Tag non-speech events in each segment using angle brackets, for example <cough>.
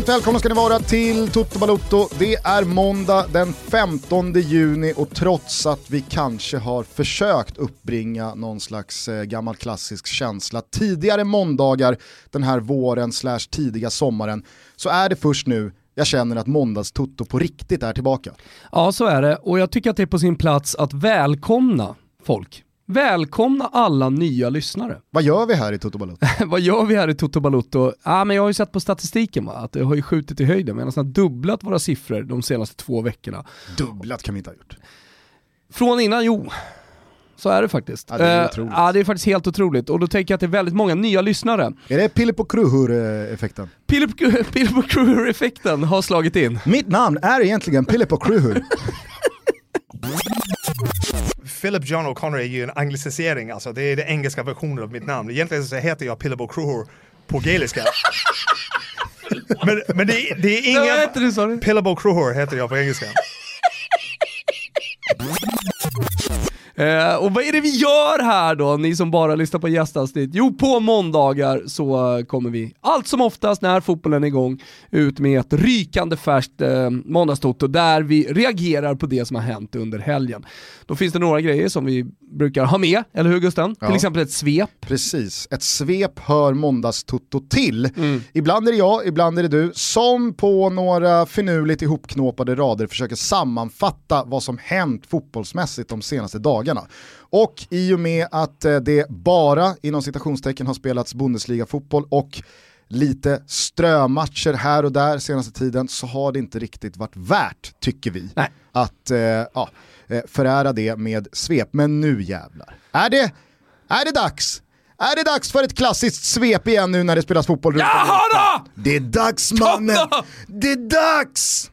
Varmt välkomna ska ni vara till Toto Balotto. Det är måndag den 15 juni och trots att vi kanske har försökt uppbringa någon slags eh, gammal klassisk känsla tidigare måndagar den här våren slash tidiga sommaren så är det först nu jag känner att måndagstoto på riktigt är tillbaka. Ja, så är det. Och jag tycker att det är på sin plats att välkomna folk. Välkomna alla nya lyssnare. <laughs> Vad gör vi här i Toto Balutto? Vad gör vi här i Toto Balutto? Ah, men jag har ju sett på statistiken va? att det har ju skjutit i höjden. Vi har nästan dubblat våra siffror de senaste två veckorna. Dubblat kan vi inte ha gjort. Från innan, jo. Så är det faktiskt. Ja, det är Eh, otroligt. ja, det är faktiskt helt otroligt. Och då tänker jag att det är väldigt många nya lyssnare. Är det Pilip och Kruhur-effekten? Philip <laughs> Philip Kruger-effekten har slagit in. Mitt namn är egentligen Pilip och Kruhur. <laughs> Philip John O'Connor är ju en anglicisering, alltså det är den engelska versionen av mitt namn. Egentligen så heter jag Philip O'Cruher på gaeliska. <laughs> men, men det, är- det är Vad ingen... heter du sa du? Philip O'Cruher heter jag på engelska. <laughs> Eh, och vad är det vi gör här då, ni som bara lyssnar på gästavsnitt? Jo, på måndagar så kommer vi allt som oftast när fotbollen är igång ut med ett rykande färskt eh, måndagstoto där vi reagerar på det som har hänt under helgen. Då finns det några grejer som vi brukar ha med, eller hur Gusten? Ja. Till exempel ett svep. Precis, ett svep hör måndagstutto till. Ibland är det jag, ibland är det du, som på några finurligt ihopknåpade rader försöker sammanfatta vad som hänt fotbollsmässigt de senaste dagarna. Och i och med att eh, det bara inom citationstecken har spelats Bundesliga-fotboll och lite strömatcher här och där senaste tiden så har det inte riktigt varit värt, tycker vi, Nej. att eh, ja, eh, förära det med svep. Men nu jävlar. Är det, är det dags? Är det dags för ett klassiskt svep igen nu när det spelas fotboll runt Jaha Europa? Det är dags mannen! då! Det är dags!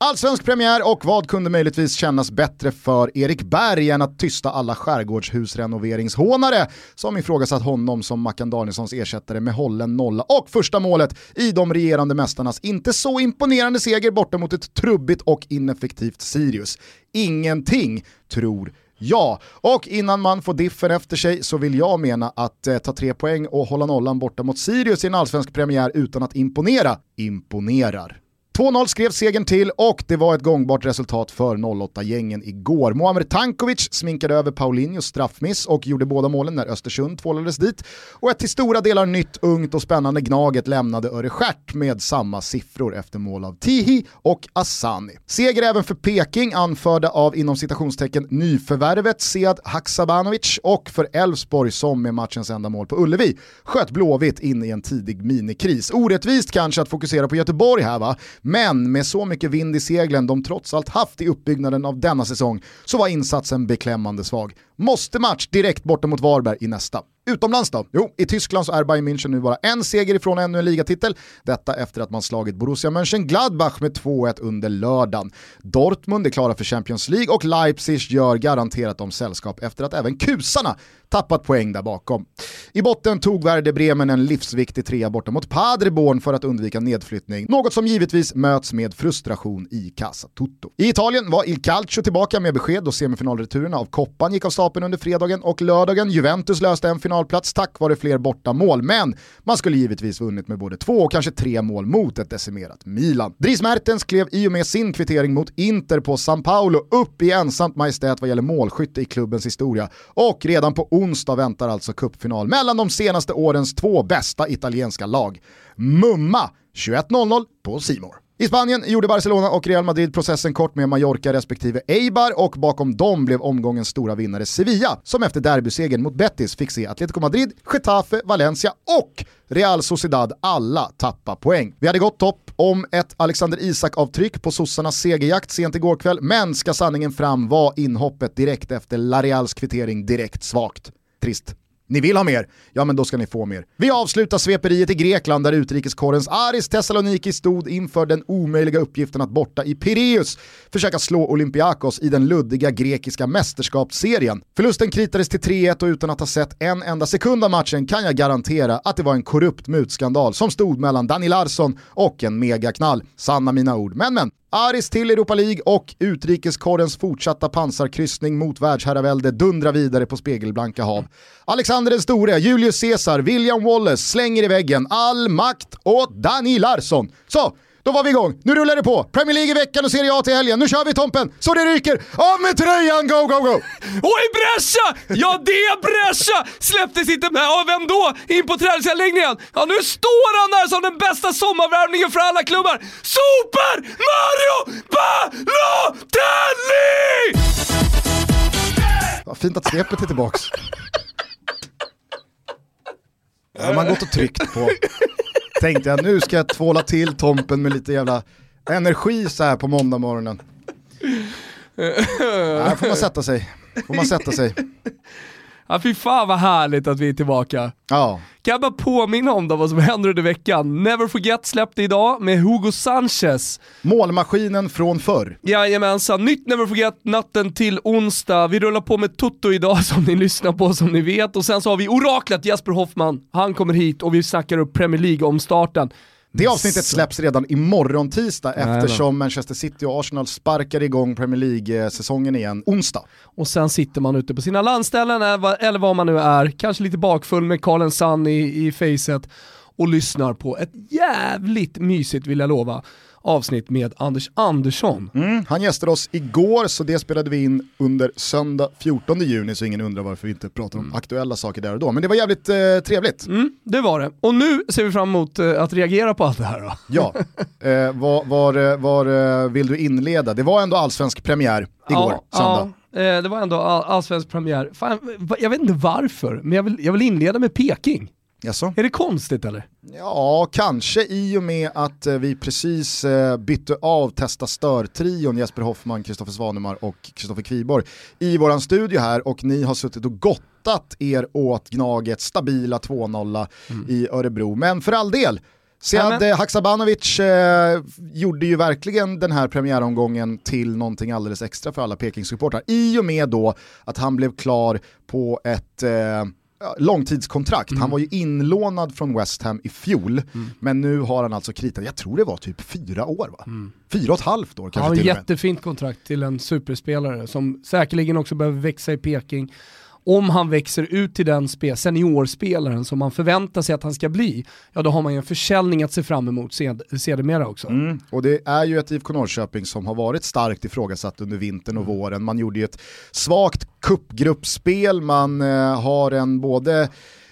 Allsvensk premiär och vad kunde möjligtvis kännas bättre för Erik Berg än att tysta alla skärgårdshusrenoveringshånare som ifrågasatt honom som Mackan Danielssons ersättare med hållen nolla och första målet i de regerande mästarnas inte så imponerande seger borta mot ett trubbigt och ineffektivt Sirius. Ingenting, tror Ja, och innan man får diffen efter sig så vill jag mena att eh, ta tre poäng och hålla nollan borta mot Sirius i en allsvensk premiär utan att imponera, imponerar. 2-0 skrev segern till och det var ett gångbart resultat för 08-gängen igår. Muamer Tankovic sminkade över Paulinhos straffmiss och gjorde båda målen när Östersund tvålades dit. Och ett till stora delar nytt, ungt och spännande Gnaget lämnade Örestjärt med samma siffror efter mål av Tihi och Asani. Seger även för Peking anförda av inom citationstecken nyförvärvet Sead Haksabanovic och för Elfsborg som med matchens enda mål på Ullevi sköt Blåvitt in i en tidig minikris. Orättvist kanske att fokusera på Göteborg här va, men med så mycket vind i seglen de trots allt haft i uppbyggnaden av denna säsong så var insatsen beklämmande svag. Måste match direkt borta mot Varberg i nästa. Utomlands då? Jo, i Tyskland så är Bayern München nu bara en seger ifrån ännu en ligatitel. Detta efter att man slagit Borussia Mönchengladbach med 2-1 under lördagen. Dortmund är klara för Champions League och Leipzig gör garanterat om sällskap efter att även kusarna tappat poäng där bakom. I botten tog Werder Bremen en livsviktig trea borta mot Paderborn för att undvika nedflyttning, något som givetvis möts med frustration i Casa Tutto. I Italien var Il Calcio tillbaka med besked då semifinalreturerna av Koppan gick av stapeln under fredagen och lördagen. Juventus löste en finalplats tack vare fler borta mål, men man skulle givetvis vunnit med både två och kanske tre mål mot ett decimerat Milan. Dries Mertens klev i och med sin kvittering mot Inter på San Paolo upp i ensamt majestät vad gäller målskytte i klubbens historia och redan på onsdag väntar alltså cupfinal mellan de senaste årens två bästa italienska lag. Mumma 21.00 på Simor. I Spanien gjorde Barcelona och Real Madrid processen kort med Mallorca respektive Eibar och bakom dem blev omgångens stora vinnare Sevilla som efter derbysegern mot Betis fick se Atletico Madrid, Getafe, Valencia och Real Sociedad alla tappa poäng. Vi hade gått topp om ett Alexander Isak-avtryck på sossarnas segerjakt sent igår kväll, men ska sanningen fram var inhoppet direkt efter La Reals kvittering direkt svagt. Trist. Ni vill ha mer? Ja men då ska ni få mer. Vi avslutar sveperiet i Grekland där utrikeskorrens Aris Thessaloniki stod inför den omöjliga uppgiften att borta i Pireus försöka slå Olympiakos i den luddiga grekiska mästerskapsserien. Förlusten kritades till 3-1 och utan att ha sett en enda sekund av matchen kan jag garantera att det var en korrupt mutskandal som stod mellan Dani Larsson och en megaknall. Sanna mina ord. Men men, Aris till Europa League och utrikeskorrens fortsatta pansarkryssning mot världsherravälde dundrar vidare på spegelblanka hav. Alexander den store, Julius Caesar, William Wallace slänger i väggen all makt åt Dani Larsson. Så, då var vi igång. Nu rullar det på. Premier League i veckan och Serie A till helgen. Nu kör vi Tompen, så det ryker. Av med tröjan, go, go, go! Oj Brescia! Ja det Brescia! Släpptes inte med, av vem då? In på träningsanläggningen. Ja nu står han där som den bästa sommarvärmningen för alla klubbar. Super Mario Balotelli! Vad fint att svepet är tillbaks. Har man gått och tryckt på. Tänkte jag nu ska jag tvåla till Tompen med lite jävla energi så här på måndag morgonen. <laughs> Här får man sätta sig. Får man sätta sig. Ja fy fan vad härligt att vi är tillbaka. Ja. Kan jag bara påminna om då vad som händer under veckan? Never Forget släppte idag med Hugo Sanchez. Målmaskinen från förr. Jajamensan, nytt Never Forget natten till onsdag. Vi rullar på med Toto idag <laughs> som ni lyssnar på som ni vet. Och sen så har vi oraklet Jesper Hoffman. Han kommer hit och vi snackar upp Premier League om starten. Det avsnittet släpps redan imorgon tisdag eftersom Manchester City och Arsenal sparkar igång Premier League-säsongen igen onsdag. Och sen sitter man ute på sina landställen eller vad man nu är, kanske lite bakfull med Carl Sun i, i facet och lyssnar på ett jävligt mysigt vill jag lova avsnitt med Anders Andersson. Mm, han gästade oss igår så det spelade vi in under söndag 14 juni så ingen undrar varför vi inte pratar om mm. aktuella saker där och då. Men det var jävligt eh, trevligt. Mm, det var det. Och nu ser vi fram emot eh, att reagera på allt det här då. <laughs> Ja, eh, var, var, var eh, vill du inleda? Det var ändå allsvensk premiär igår, ja, söndag. Ja. Eh, det var ändå all, allsvensk premiär. Fan, jag vet inte varför, men jag vill, jag vill inleda med Peking. Jaså? Är det konstigt eller? Ja, kanske i och med att eh, vi precis eh, bytte av Testa Stör-trion Jesper Hoffman, Kristoffer Svanemar och Kristoffer Kviborg i våran studio här och ni har suttit och gottat er åt Gnagets stabila 2-0 mm. i Örebro. Men för all del, Sead Haksabanovic eh, gjorde ju verkligen den här premiäromgången till någonting alldeles extra för alla Peking-supportrar i och med då att han blev klar på ett eh, långtidskontrakt. Mm. Han var ju inlånad från West Ham i fjol, mm. men nu har han alltså kritat, jag tror det var typ fyra år va? Mm. Fyra och ett halvt år kanske Ja, jättefint kontrakt till en superspelare som säkerligen också behöver växa i Peking om han växer ut till den seniorspelaren som man förväntar sig att han ska bli, ja då har man ju en försäljning att se fram emot sed, sedermera också. Mm. Och det är ju ett IFK Norrköping som har varit starkt ifrågasatt under vintern och mm. våren. Man gjorde ju ett svagt kuppgruppspel, man eh, har en både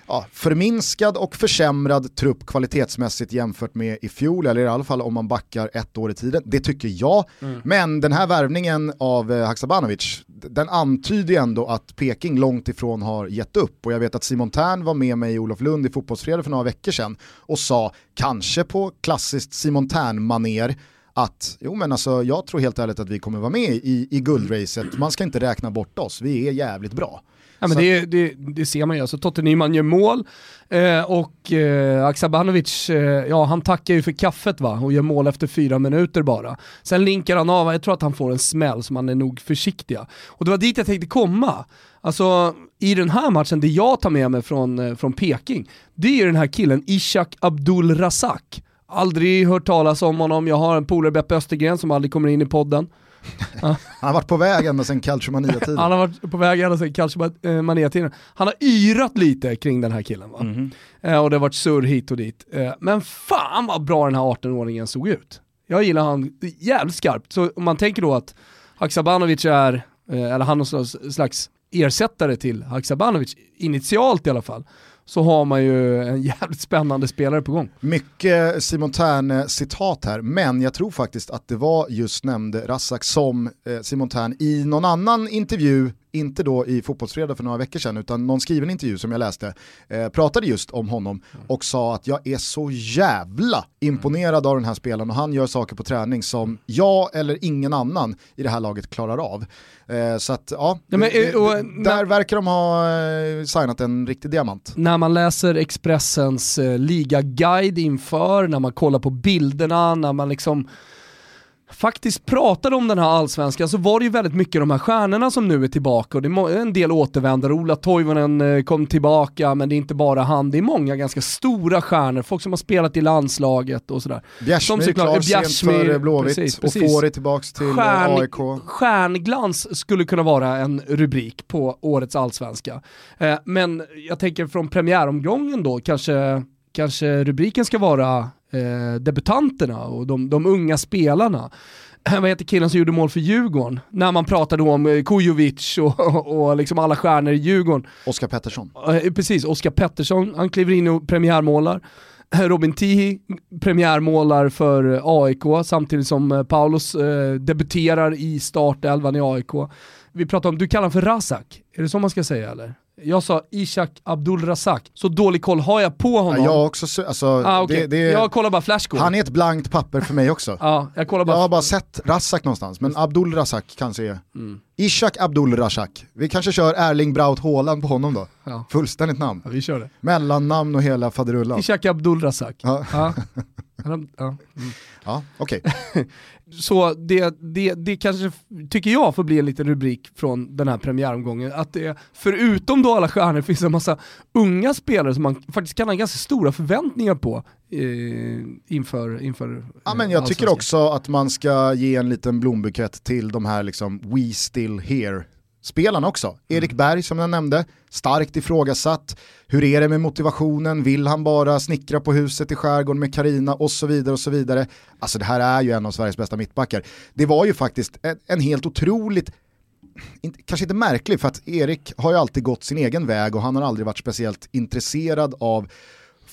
ja, förminskad och försämrad trupp kvalitetsmässigt jämfört med i fjol, eller i alla fall om man backar ett år i tiden. Det tycker jag. Mm. Men den här värvningen av eh, Haksabanovic, den antyder ju ändå att Peking långt ifrån har gett upp. Och jag vet att Simon Tern var med mig i Olof Lund i Fotbollsfredag för några veckor sedan och sa, kanske på klassiskt Simon Tern-maner, att jo men alltså, jag tror helt ärligt att vi kommer vara med i, i guldracet. Man ska inte räkna bort oss, vi är jävligt bra. Ja, men det, det, det, ser man ju, alltså Totte Nyman gör mål eh, och eh, Aksabanovic, eh, ja han tackar ju för kaffet va och gör mål efter fyra minuter bara. Sen linkar han av, jag tror att han får en smäll så man är nog försiktiga. Och det var dit jag tänkte komma. Alltså i den här matchen, det jag tar med mig från, eh, från Peking, det är den här killen Ishak Abdul Razak. Aldrig hört talas om honom, jag har en polare Beppe Östergren som aldrig kommer in i podden. <laughs> han har varit på väg ända sedan Calciomania-tiden. han har varit på väg ända sedan Calciomania-tiden. Han har yrat lite kring den här killen va? Mm -hmm. och det har varit surr hit och dit. Eh, men fan vad bra den här 18-åringen såg ut. Jag gillar han jävligt skarpt. Så om man tänker då att Haksabanovic är, eh, eller han är någon slags ersättare till Haksabanovic, initialt i alla fall, så har man ju en <laughs> jävligt spännande spelare på gång. Mycket Simon Tern-citat här, men jag tror faktiskt att det var just nämnde Rassak som eh, Simon Tern i någon annan intervju inte då i Fotbollsfredag för några veckor sedan, utan någon skriven intervju som jag läste, eh, pratade just om honom och sa att jag är så jävla imponerad av den här spelaren och han gör saker på träning som jag eller ingen annan i det här laget klarar av. Eh, så att ja, ja men, det, och, där verkar de ha eh, signat en riktig diamant. När man läser Expressens eh, ligaguide inför, när man kollar på bilderna, när man liksom faktiskt pratade om den här allsvenskan så var det ju väldigt mycket de här stjärnorna som nu är tillbaka och det är en del återvändare. Ola Toivonen eh, kom tillbaka men det är inte bara han, det är många ganska stora stjärnor, folk som har spelat i landslaget och sådär. Bjärsmyr klar sent för Blåvitt precis, precis. och får tillbaks till Stjärn, AIK. Stjärnglans skulle kunna vara en rubrik på årets allsvenska. Eh, men jag tänker från premiäromgången då, kanske, kanske rubriken ska vara eh, debutanterna och de, de unga spelarna <clears throat> vad heter killen som gjorde mål för Djurgården? När man pratade om eh, Kujovic och, <laughs> och, och liksom alla stjärnor i Djurgården. Oskar Pettersson. Eh, precis, Oskar Pettersson, han kliver in och premiärmålar. <clears throat> Robin Tihi premiärmålar för AIK samtidigt som eh, Paulus eh, debuterar i startelvan i AIK. Vi pratar om, du kallar honom för Razak, är det så man ska säga eller? Jag sa Ishak Abdulrazak, så dålig koll har jag på honom. Ja, jag också, alltså, ah, okay. det, det, jag kollar bara flashscore. Han är ett blankt papper för mig också. <laughs> ja, jag, kollar bara jag har bara sett Razak någonstans, men Abdulrazak kanske är... Mm. Ishak Abdulrazak. Vi kanske kör Erling Braut Haaland på honom då. Ja. Fullständigt namn. Ja, vi kör det. Mellannamn och hela faderullan. Ishak Abdulrazak. Ja. ja. <laughs> ja, mm. ja okej. Okay. <laughs> Så det, det, det kanske, tycker jag, får bli en liten rubrik från den här premiäromgången. Att det, förutom då alla stjärnor, <laughs> finns en massa unga spelare som man faktiskt kan ha ganska stora förväntningar på eh, inför, inför Ja men jag tycker också att man ska ge en liten blombukett till de här liksom We Still Here spelarna också. Mm. Erik Berg som jag nämnde, starkt ifrågasatt. Hur är det med motivationen? Vill han bara snickra på huset i skärgården med Karina och så vidare och så vidare. Alltså det här är ju en av Sveriges bästa mittbackar. Det var ju faktiskt en, en helt otroligt kanske inte märklig för att Erik har ju alltid gått sin egen väg och han har aldrig varit speciellt intresserad av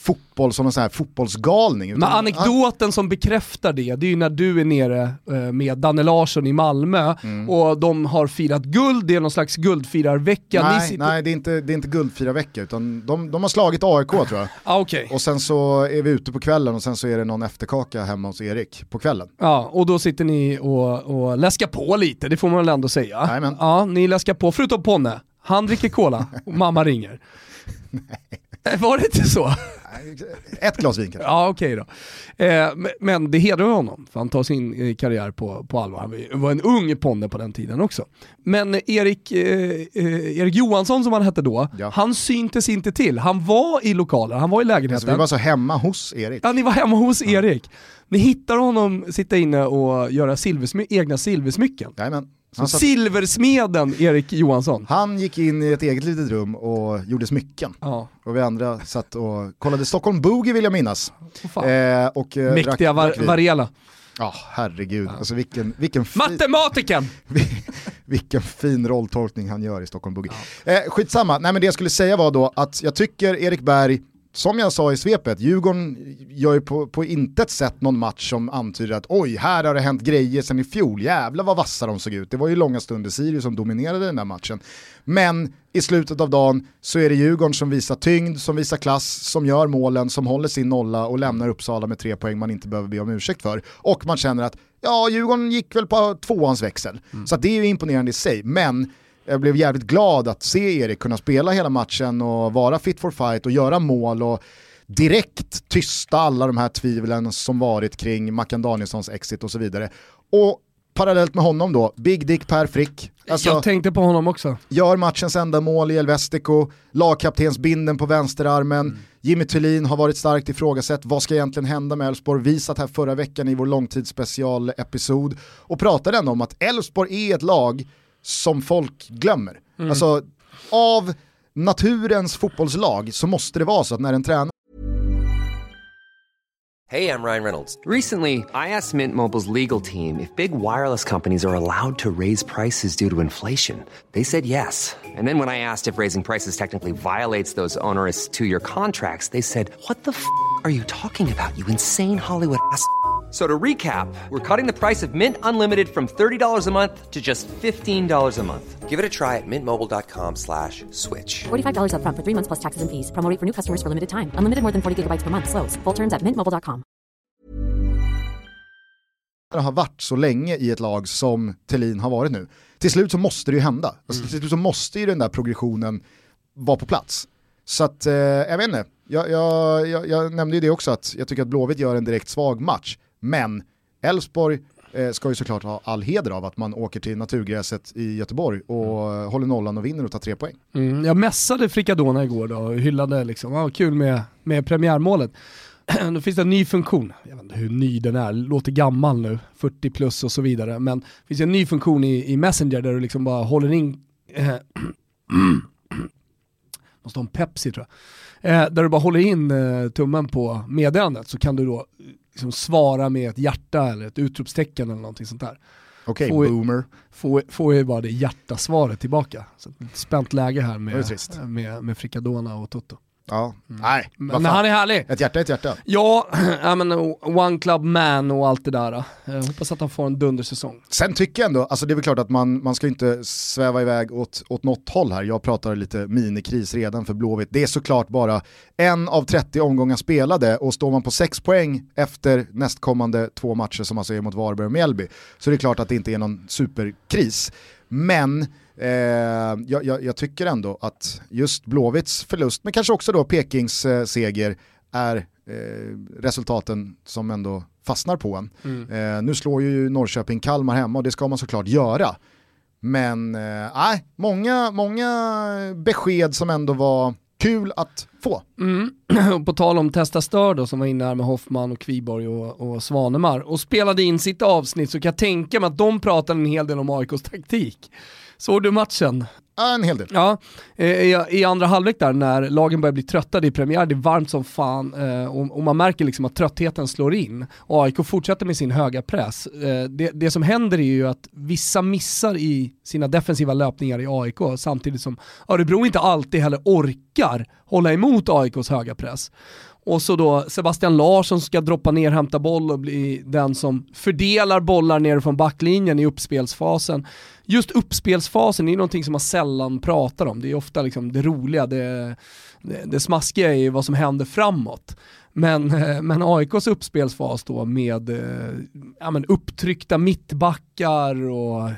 fotboll som en sån här fotbollsgalning. Men anekdoten som bekräftar det, det är ju när du är nere eh, med Danne Larsson i Malmö mm. och de har firat guld, det är någon slags guldfirarvecka. Nej, sitter... nej det, är inte, det är inte guldfirarvecka utan de, de har slagit AIK tror jag. <laughs> Ah, okay. Och sen så är vi ute på kvällen och sen så är det någon efterkaka hemma hos Erik på kvällen. Ja, och då sitter ni och, och läskar på lite, det får man väl ändå säga. Amen. Ja, ni läskar på, förutom Ponne. Han dricker cola och mamma ringer. <laughs> Nej. Var det inte så? Ett glas vin kanske. Ja okej okay då. Eh, men det hedrar honom, för han tar sin eh, karriär på, på allvar. Han var en ung ponne på den tiden också. Men Erik, eh, eh, Erik Johansson som han hette då, ja. han syntes inte till. Han var i lokalen, han var i lägenheten. Alltså, vi var så hemma hos Erik. Ja, ni var hemma hos. Erik. Ni hittar honom sitta inne och göra silversmy egna silversmycken. Jajamän. Så satt... Silversmeden Erik Johansson. Han gick in i ett eget litet rum och gjorde smycken. Ja. Och vi andra satt och kollade Stockholm Boogie vill jag minnas. Oh, eh, och, eh, Mäktiga var Varela. Ja, oh, herregud. Ja. Alltså vilken, vilken fin... Matematiken! <laughs> vilken fin rolltolkning han gör i Stockholm Boogie. Ja. Eh, skitsamma, nej men det jag skulle säga var då att jag tycker Erik Berg som jag sa i svepet, Djurgården gör ju på, på intet sätt någon match som antyder att oj, här har det hänt grejer sen i fjol, jävlar vad vassa de såg ut. Det var ju långa stunder Sirius som dominerade den där matchen. Men i slutet av dagen så är det Djurgården som visar tyngd, som visar klass, som gör målen, som håller sin nolla och lämnar Uppsala med tre poäng man inte behöver be om ursäkt för. Och man känner att ja, Djurgården gick väl på tvåans växel. Mm. Så det är ju imponerande i sig, men jag blev jävligt glad att se Erik kunna spela hela matchen och vara fit for fight och göra mål och direkt tysta alla de här tvivlen som varit kring Mackan Danielssons exit och så vidare. Och parallellt med honom då, Big Dick Per Frick. Alltså, jag tänkte på honom också. Gör matchens enda mål i Elvestico, lagkaptensbinden på vänsterarmen, mm. Jimmy Thulin har varit starkt ifrågasatt, vad ska egentligen hända med Elfsborg? Vi satt här förra veckan i vår långtidsspecial-episod och pratade ändå om att Elfsborg är ett lag som folk glömmer. Mm. Alltså, av naturens fotbollslag så måste det vara så att när en tränare Hej, jag Ryan Reynolds. Recently, I asked Mint Mobiles legal team if big wireless companies are allowed to raise prices due to inflation. They said yes. And then when I asked if raising prices technically violates those onerous two-year contracts, they said, what the f*** are you talking about, you insane Hollywood ass?" So to recap, we're cutting the price of Mint Unlimited from $30 a month to just $15 a month. Give it a try at mintmobile.com slash switch. $45 up front for three months plus taxes and fees. Promoting for new customers for limited time. Unlimited more than 40 gigabytes per month. Slows. Full terms at mintmobile.com. har varit så länge i ett lag som Tellin har varit nu. Till slut så måste det ju hända. Alltså, mm. Till slut så måste ju den där progressionen vara på plats. Så att, eh, jag vet inte. Jag, jag, jag, jag nämnde ju det också att jag tycker att Blåvitt gör en direkt svag match. Men Elfsborg eh, ska ju såklart ha all heder av att man åker till naturgräset i Göteborg och mm. håller nollan och vinner och tar tre poäng. Mm, jag mässade Frikadona igår då och hyllade liksom, ah, kul med, med premiärmålet. <clears throat> Då finns det en ny funktion, jag vet inte hur ny den är, låter gammal nu, 40 plus och så vidare, men det finns en ny funktion i, i Messenger där du liksom bara håller in, eh, måste ha en Pepsi tror jag, eh, där du bara håller in eh, tummen på meddelandet så kan du då liksom svara med ett hjärta eller ett utropstecken eller någonting sånt där. Okej, okay, boomer. Får, får ju bara det hjärtasvaret tillbaka. Så spänt läge här med, med, med Frikadona och Toto. Ja, mm. nej. Men, han är härlig. Ett hjärta är ett hjärta. Ja, <clears throat> ja men One Club Man och allt det där. Jag hoppas att han får en dundersäsong. Sen tycker jag ändå, alltså det är väl klart att man, man ska inte sväva iväg åt, åt något håll här. Jag pratar lite minikris redan för Blåvitt. Det är såklart bara en av 30 omgångar spelade och står man på 6 poäng efter nästkommande två matcher som alltså är mot Varberg och Mjällby så det är klart att det inte är någon superkris. Men Eh, jag, jag, jag, tycker ändå att just Blåvitts förlust, men kanske också då Pekings eh, seger, är eh, resultaten som ändå fastnar på en. Mm. Eh, nu slår ju Norrköping Kalmar hemma och det ska man såklart göra. Men eh, nej, många, många besked som ändå var kul att få. Mm. <clears throat> på tal om Testa Stör då, som var inne här med Hoffman och Kviborg och, och Svanemar och spelade in sitt avsnitt så kan jag tänka mig att de pratade en hel del om AIKs taktik. Såg du matchen? En hel del. Ja, i, i andra halvlek där när lagen börjar bli tröttade i premiär, det är varmt som fan eh, och, man märker liksom att tröttheten slår in. AIK fortsätter med sin höga press. Eh, det, det, som händer är ju att vissa missar i sina defensiva löpningar i AIK samtidigt som Örebro inte alltid heller orkar hålla emot AIKs höga press. Och så då Sebastian Larsson ska droppa ner, hämta boll och bli den som fördelar bollar ner från backlinjen i uppspelsfasen. Just uppspelsfasen är någonting som man sällan pratar om. Det är ofta liksom det roliga, det, det, det smaskiga är vad som händer framåt. Men, eh, men AIKs uppspelsfas då med eh, ja, men upptryckta mittbackar och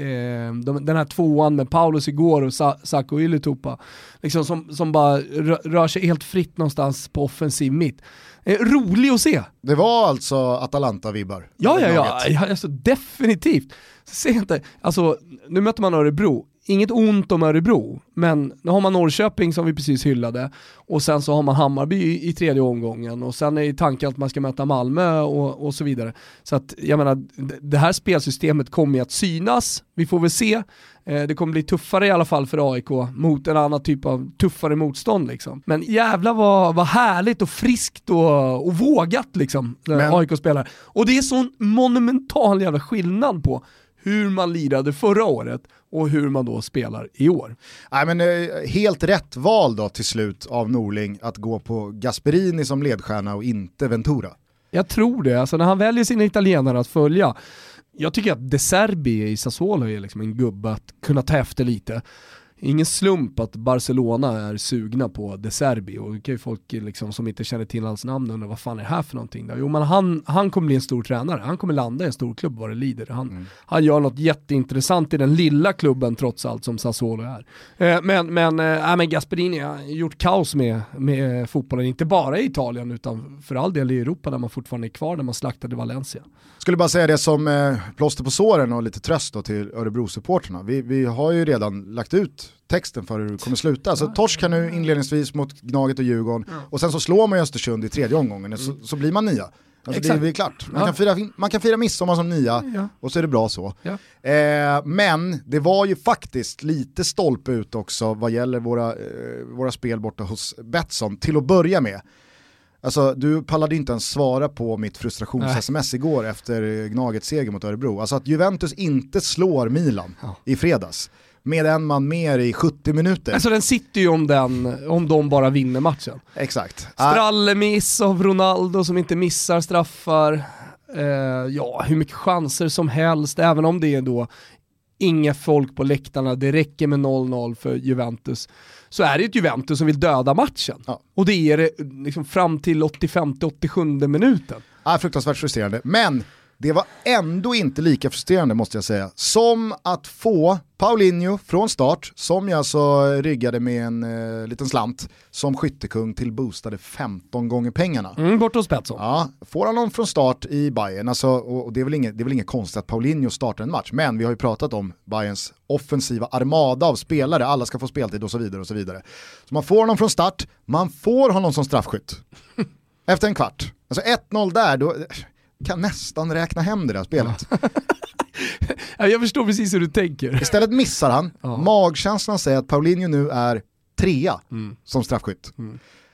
eh, de, den här tvåan med Paulus igår och Sa Sacco Ylätupa, liksom som, som bara rör sig helt fritt någonstans på offensiv mitt. Eh, rolig att se. Det var alltså Atalanta-vibbar? Ja, ja, ja, ja alltså, definitivt. Se inte, alltså, nu möter man Örebro, inget ont om Örebro, men nu har man Norrköping som vi precis hyllade och sen så har man Hammarby i, i tredje omgången och sen är tanken att man ska möta Malmö och, och så vidare. Så att jag menar, det här spelsystemet kommer ju att synas, vi får väl se. Eh, det kommer bli tuffare i alla fall för AIK mot en annan typ av tuffare motstånd liksom. Men jävla vad, vad härligt och friskt och, och vågat liksom. AIK spelar. Och det är sån monumental jävla skillnad på hur man lirade förra året och hur man då spelar i år. Nej, men, eh, helt rätt val då till slut av Norling att gå på Gasperini som ledstjärna och inte Ventura. Jag tror det, alltså när han väljer sina italienare att följa. Jag tycker att De Serbi i Sassuolo är liksom en gubbe att kunna ta efter lite ingen slump att Barcelona är sugna på De Serbi och det kan ju folk liksom, som inte känner till hans namn undra vad fan är det här för någonting då? Jo men han, han kommer bli en stor tränare, han kommer landa i en stor klubb vad det lider. Han, mm. han gör något jätteintressant i den lilla klubben trots allt som Sassuolo är. Eh, men, men, eh, men Gasperini har gjort kaos med, med fotbollen, inte bara i Italien utan för all del i Europa där man fortfarande är kvar, där man slaktade Valencia. Skulle bara säga det som eh, plåster på såren och lite tröst då till Örebro-supporterna. Vi, vi har ju redan lagt ut texten för hur det kommer sluta. Så torsk här nu inledningsvis mot Gnaget och Djurgården och sen så slår man ju Östersund i tredje omgången så, så blir man nia. Alltså det är klart. Man, ja. kan fira, man kan fira midsommar som nia ja. och så är det bra så. Ja. Eh, men det var ju faktiskt lite stolpe ut också vad gäller våra, eh, våra spel borta hos Betsson till att börja med. Alltså du pallade inte ens svara på mitt frustrations-sms igår efter Gnagets seger mot Örebro. Alltså att Juventus inte slår Milan i fredags med en man mer i 70 minuter. Alltså den sitter ju om, den, om de bara vinner matchen. Exakt. Strallemiss av Ronaldo som inte missar straffar. Eh, ja, hur mycket chanser som helst, även om det är då inga folk på läktarna, det räcker med 0-0 för Juventus så är det ett Juventus som vill döda matchen. Ja. Och det är det liksom fram till 85-87 minuten. Ja, fruktansvärt frustrerande. Men Det var ändå inte lika frustrerande måste jag säga, som att få Paulinho från start, som jag alltså ryggade med en eh, liten slant, som skyttekung till boostade 15 gånger pengarna. Mm, bort hos Betsson. Ja, får han någon från start i Bayern, alltså, och och det, är väl inget, det är väl inget konstigt att Paulinho startar en match, men vi har ju pratat om Bayerns offensiva armada av spelare, alla ska få speltid och så vidare. och Så vidare. Så man får honom från start, man får honom som straffskytt. <laughs> Efter en kvart. Alltså 1-0 där, då kan nästan räkna hem det där spelet. <laughs> Ja, jag förstår precis hur du tänker. Istället missar han, Ja. magkänslan säger att Paulinho nu är trea Mm. som straffskytt.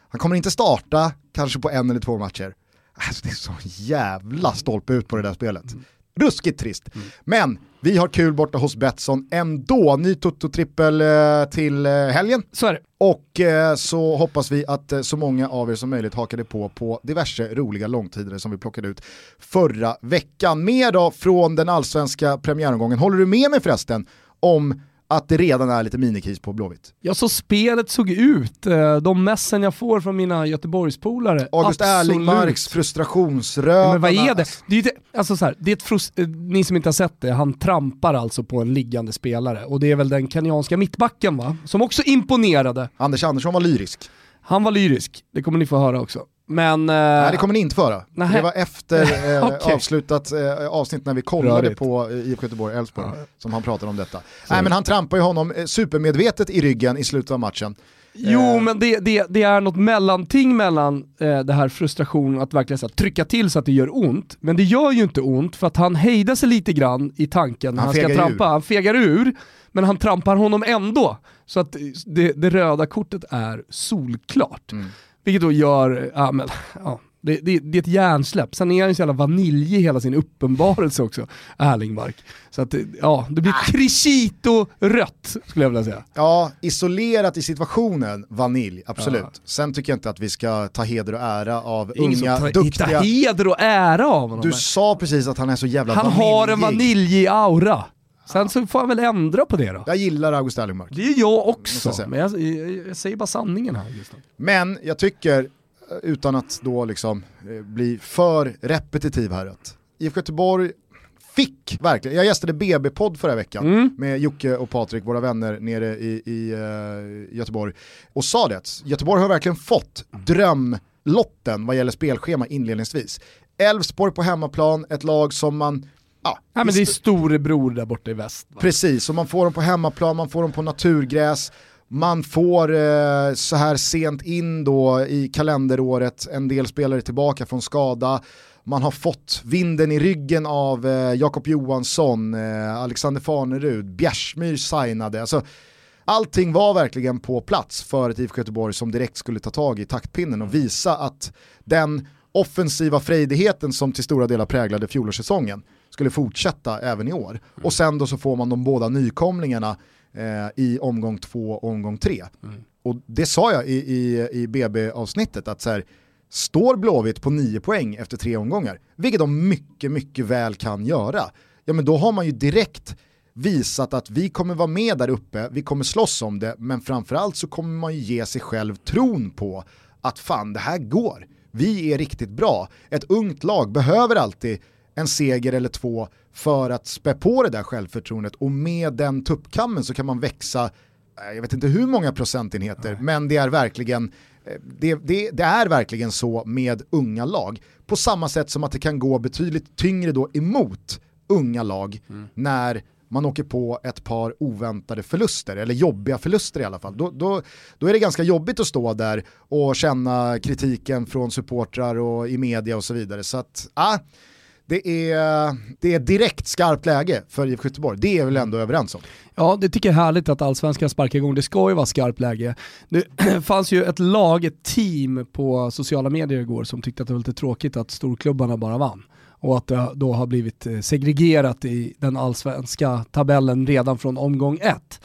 Han kommer inte starta kanske på en eller två matcher. Alltså, det är så jävla stolpe ut på det där spelet. Mm. Ruskigt trist. Men vi har kul borta hos Betsson ändå. Ny Toto-trippel eh, till eh, helgen. Så är det. Och eh, så hoppas vi att så många av er som möjligt hakade på på diverse roliga långtidare som vi plockade ut förra veckan. Mer då från den allsvenska premiäromgången. Håller du med mig förresten om att det redan är lite minikris på Blåvitt? Ja, så spelet såg ut. Eh, De messen jag får från mina Göteborgspolare. August. Erlingmarks frustrationsröd. Men vad är det? Det är, inte, alltså så här, det är ett frust- eh, ni som inte har sett det, han trampar alltså på en liggande spelare. Och det är väl den kenyanska mittbacken va? Som också imponerade. Anders Andersson var lyrisk. Han var lyrisk, det kommer ni få höra också. Men... eh, Nej det kommer ni inte föra. Nej. Det var efter <laughs> eh, Okej. avslutat eh, avsnitt när vi kollade Rörigt. på eh, IFK Göteborg Elfsborg som han pratade om detta. Nej men han trampar ju honom eh, supermedvetet i ryggen i slutet av matchen. Jo, Eh. men det, det, det är något mellanting mellan eh, det här frustrationen att verkligen så här, trycka till så att det gör ont. Men det gör ju inte ont för att han hejdar sig lite grann i tanken när Han han, ska trampa. ur. Han fegar ur, men han trampar honom ändå. Så att det, det röda kortet är solklart. Mm. Vilket då gör, ja men, ja. Det, det, det är ett hjärnsläpp. Sen är han ju så jävla vanilj i hela sin uppenbarelse också, Erlingmark. Så att, ja, det blir Ah. crescito rött skulle jag vilja säga. Ja, isolerat i situationen, vanilj, absolut. Ja. Sen tycker jag inte att vi ska ta heder och ära av Ingen unga, hittar duktiga... heder och ära av honom. Du sa precis att han är så jävla han vaniljig. har en vaniljig aura. Sen så får han väl ändra på det då. Jag gillar August Erlingmark. Det är jag också, jag men jag, jag, jag säger bara sanningen här. Just nu. Men jag tycker, eh, utan att då liksom eh, bli för repetitiv här, att IFK Göteborg fick verkligen, jag gästade BB-podd förra veckan Mm. med Jocke och Patrik, våra vänner nere i, i eh, Göteborg, och sa det att Göteborg har verkligen fått drömlotten vad gäller spelschema inledningsvis. Elfsborg på hemmaplan, ett lag som man Ja, Ja, men det är storebror där borta i väst. Va? Precis, och man får dem på hemmaplan, man får dem på naturgräs, man får eh, så här sent in då i kalenderåret en del spelare tillbaka från skada, man har fått vinden i ryggen av eh, Jakob Johansson, eh, Alexander Farnerud, Bjärsmyr signade. Alltså, allting var verkligen på plats för ett IFK Göteborg som direkt skulle ta tag i taktpinnen och visa att den offensiva frejdigheten som till stora delar präglade fjolårssäsongen skulle fortsätta även i år. Och sen då så får man de båda nykomlingarna eh, i omgång två och omgång tre. Och det sa jag i, i, i BB-avsnittet att så här, står Blåvitt på nio poäng efter tre omgångar, vilket de mycket, mycket väl kan göra, ja men då har man ju direkt visat att vi kommer vara med där uppe, vi kommer slåss om det, men framförallt så kommer man ju ge sig själv tron på att fan det här går, vi är riktigt bra. Ett ungt lag behöver alltid en seger eller två för att spä på det där självförtroendet och med den tuppkammen så kan man växa, eh, jag vet inte hur många procentenheter, men det är verkligen eh, det, det, det är verkligen så med unga lag. På samma sätt som att det kan gå betydligt tyngre då emot unga lag när man åker på ett par oväntade förluster, eller jobbiga förluster i alla fall. Då, då, då är det ganska jobbigt att stå där och känna kritiken från supportrar och i media och så vidare. Så att, ah, det är, det är direkt skarpt läge för IFK Göteborg, det är väl ändå överens om. Ja, det tycker jag är härligt att allsvenskan sparkar igång. Det ska ju vara skarpt läge. Det <clears throat> fanns ju ett lag, ett team på sociala medier igår som tyckte att det var lite tråkigt att storklubbarna bara vann. Och att det då har blivit eh, segregerat i den allsvenska tabellen redan från omgång ett.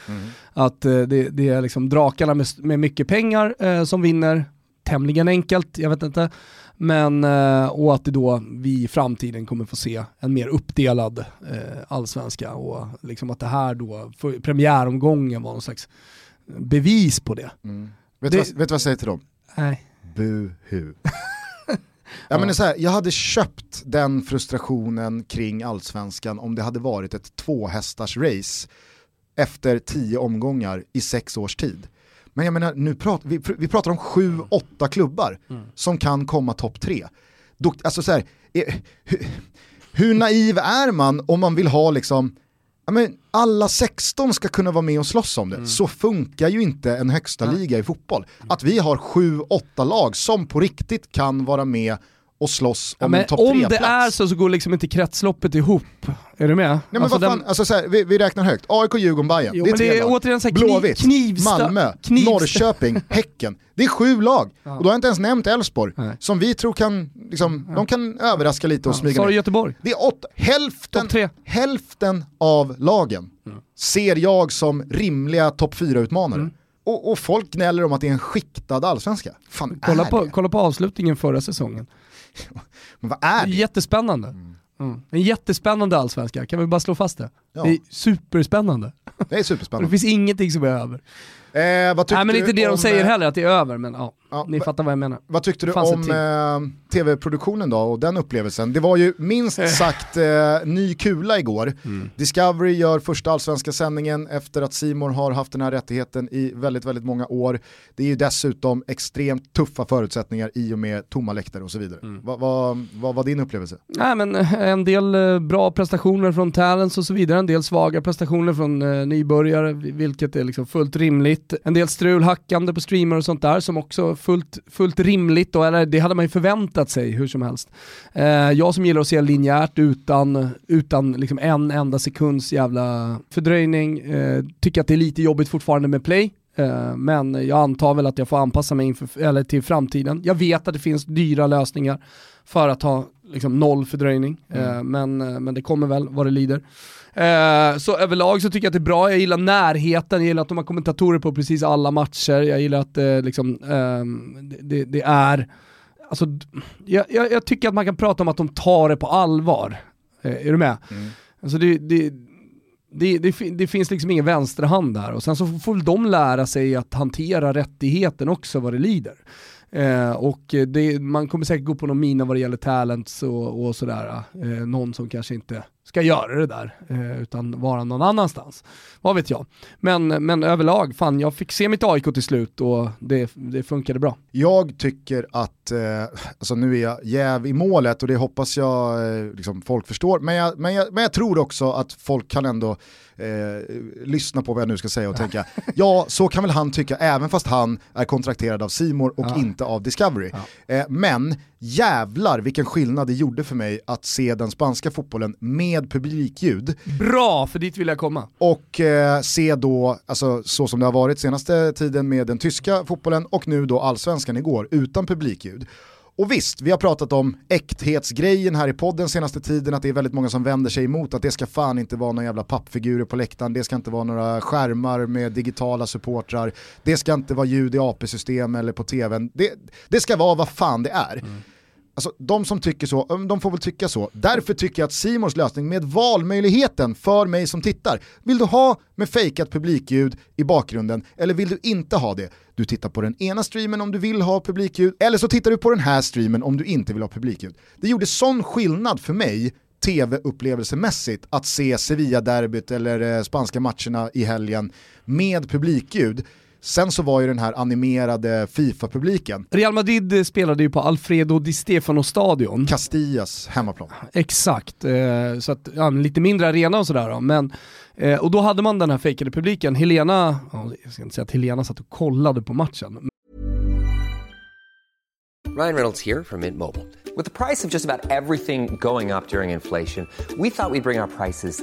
Att eh, det, det är liksom drakarna med, med mycket pengar eh, som vinner, tämligen enkelt, jag vet inte. Men, eh, och att det då vi i framtiden kommer få se en mer uppdelad eh, allsvenska och liksom att det här då, premiäromgången var någon slags bevis på det. Vet, Det- du vad, vet vad jag säger till dem? Nej. Buhu. <laughs> Ja, men det är så här, jag hade köpt den frustrationen kring allsvenskan om det hade varit ett tvåhästars race efter tio omgångar i sex års tid. Men jag menar, nu pratar, vi, vi pratar om sju, åtta klubbar som kan komma topp tre. Då, alltså så här, eh, hur, hur naiv är man om man vill ha liksom, men alla 16 ska kunna vara med och slåss om det. Så funkar ju inte en högsta liga i fotboll. Att vi har sju, åtta lag som på riktigt kan vara med och slåss Ja, om men en topp om det är så så går liksom inte kretsloppet ihop. Är du med? Nej men Alltså vad fan, den- alltså så här, vi, vi räknar högt. AIK, Djurgården, Bayern. Jo, det är tre det är lag. återigen så här Blåvitt, knivsta- Malmö, knivsta- Norrköping, <laughs> Häcken. Det är sju lag. Och då har jag inte ens nämnt Elfsborg, som vi tror kan, liksom, de kan överraska lite och smyga ner. Göteborg? Det är åtta, hälften, hälften av lagen ser jag som rimliga topp fyra utmanare Mm. Och, och folk gnäller om att det är en skiktad allsvenska. Fan Kolla på, det? kolla på avslutningen förra säsongen. <laughs> Men vad är det? jättespännande. Mm. En jättespännande allsvenska, kan vi bara slå fast det? Ja. Det är superspännande. Det är Och <laughs> det superspännande. finns ingenting som är över. Eh, vad Nej men inte det de om, säger eh, heller, att det är över, men ja, Ja, ni va- fattar vad jag menar. Vad tyckte du om eh, tv-produktionen då och den upplevelsen? Det var ju minst sagt eh, ny kula igår. Mm. Discovery gör första allsvenska sändningen efter att Simor har haft den här rättigheten i väldigt, väldigt många år. Det är ju dessutom extremt tuffa förutsättningar i och med tomma läktare och så vidare. Mm. Vad vad- vad var din upplevelse? Nej men eh, en del eh, bra prestationer från talents och så vidare, en del svaga prestationer från eh, nybörjare, vilket är liksom fullt rimligt. En del strul, hackande på streamer och sånt där som också fullt, fullt rimligt, då, eller det hade man ju förväntat sig hur som helst. Eh, jag som gillar att se linjärt utan, utan liksom en enda sekunds jävla fördröjning, eh, tycker att det är lite jobbigt fortfarande med play. Eh, Men jag antar väl att jag får anpassa mig inför, eller till framtiden. Jag vet att det finns dyra lösningar för att ha liksom noll fördröjning, Eh, men, eh, men det kommer väl vad det lider. Eh, så överlag så tycker jag att det är bra, jag gillar närheten, jag gillar att de har kommentatorer på precis alla matcher, jag gillar att eh, liksom, ehm, det, det, är, alltså, jag, jag, jag tycker att man kan prata om att de tar det på allvar. Eh, är du med? Alltså det, det, det, det, det finns liksom ingen vänsterhand där och sen så får väl de lära sig att hantera rättigheten också vad det lider. Eh, och det, man kommer säkert gå på någon mina vad det gäller talents och, och sådär. Eh, någon som kanske inte ska göra det där eh, utan vara någon annanstans. Vad vet jag. Men, men överlag, fan jag fick se mitt AIK till slut och det, det funkade bra. Jag tycker att, eh, alltså nu är jag jäv i målet och det hoppas jag eh, liksom folk förstår, men jag, men, jag, men jag tror också att folk kan ändå eh, lyssna på vad jag nu ska säga och tänka, <laughs> ja så kan väl han tycka även fast han är kontrakterad av Simor och Ja. inte av Discovery. Eh, men jävlar vilken skillnad det gjorde för mig att se den spanska fotbollen med publikljud Bra, för dit vill jag komma. och eh, se då, alltså, så som det har varit senaste tiden med den tyska fotbollen och nu då allsvenskan igår utan publikljud. Och visst, vi har pratat om äkthetsgrejen här i podden senaste tiden, att det är väldigt många som vänder sig emot att det ska fan inte vara några jävla pappfigurer på läktaren, det ska inte vara några skärmar med digitala supportrar, det ska inte vara ljud i AP-system eller på tvn, det, det ska vara vad fan det är. Alltså de som tycker så, de får väl tycka så. Därför tycker jag att Simons lösning med valmöjligheten för mig som tittar, vill du ha med fejkat publikljud i bakgrunden eller vill du inte ha det? Du tittar på den ena streamen om du vill ha publikljud eller så tittar du på den här streamen om du inte vill ha publikljud. Det gjorde sån skillnad för mig tv-upplevelsemässigt att se Sevilla-derbyt eller eh, spanska matcherna i helgen med publikljud. Sen så var ju den här animerade FIFA-publiken, Real Madrid eh, spelade ju på Alfredo Di Stefano-stadion. Castillas hemmaplan. Exakt, eh, så att, ja, en lite mindre arena och sådär då. Men, eh, och då hade man den här fejkade publiken. Helena, ja, jag ska inte säga att Helena satt och kollade på matchen. Ryan Reynolds here from Mint Mobile. With the price of just about everything going up during inflation, we thought we'd bring our prices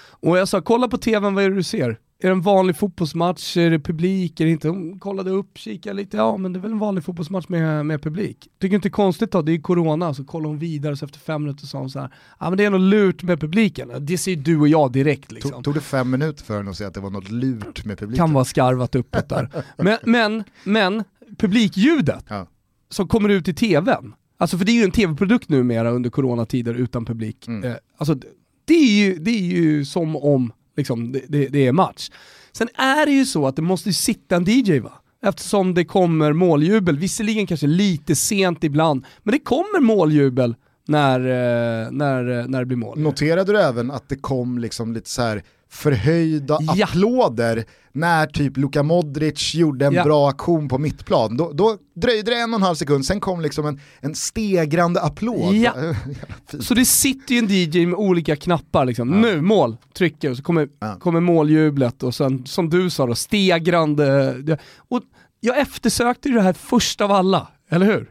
Och jag sa, kolla på tvn, vad är det du ser? är det en vanlig fotbollsmatch? Är det publik? Är det inte? Hon kollade upp, kikade lite, ja men det är väl en vanlig fotbollsmatch med, med publik. Tycker inte konstigt då, det är corona, så kollar hon vidare så efter fem minuter sa hon så här, ja men det är nog lurt med publiken. Det ser du och jag direkt liksom. Tog, tog det fem minuter för henne att säga att det var något lurt med publiken? Kan vara skarvat uppåt där. <laughs> Men, men, men publikljudet Ja. som kommer ut i tvn, alltså för det är ju en tv-produkt numera under coronatider utan publik. Mm. Eh, alltså det är ju, det är ju som om liksom, det, det, det är match. Sen är det ju så att det måste ju sitta en DJ va? Eftersom det kommer måljubel, visserligen kanske lite sent ibland, men det kommer måljubel när, eh, när, eh, när det blir mål. Noterade du även att det kom liksom lite så här förhöjda Ja. applåder när typ Luka Modric gjorde en Ja. bra aktion på mittplan. Då, då dröjde det en och en halv sekund, sen kom liksom en, en stegrande applåd. Ja. <laughs> Så det sitter ju en DJ med olika knappar liksom. Nu, mål, trycker och så kommer, Ja. kommer måljublet och sen som du sa då, stegrande. Och jag eftersökte ju det här först av alla, eller hur?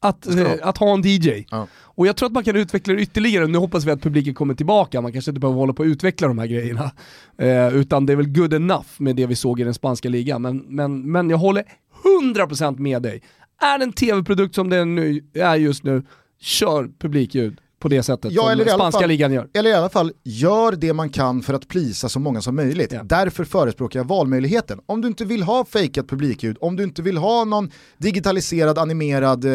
Att, eh, att ha en DJ. Ja. Och jag tror att man kan utveckla det ytterligare, nu hoppas vi att publiken kommer tillbaka, man kanske inte behöver hålla på att utveckla de här grejerna. Eh, utan det är väl good enough med det vi såg i den spanska ligan. Men, men, men jag håller 100% med dig. Är det en tv-produkt som den nu är just nu, kör publikljud på det sättet Ja, som eller i alla spanska fall- ligan gör. Eller i alla fall, gör det man kan för att plisa så många som möjligt. Ja. Därför förespråkar jag valmöjligheten. Om du inte vill ha fejkat publikljud, om du inte vill ha någon digitaliserad, animerad eh,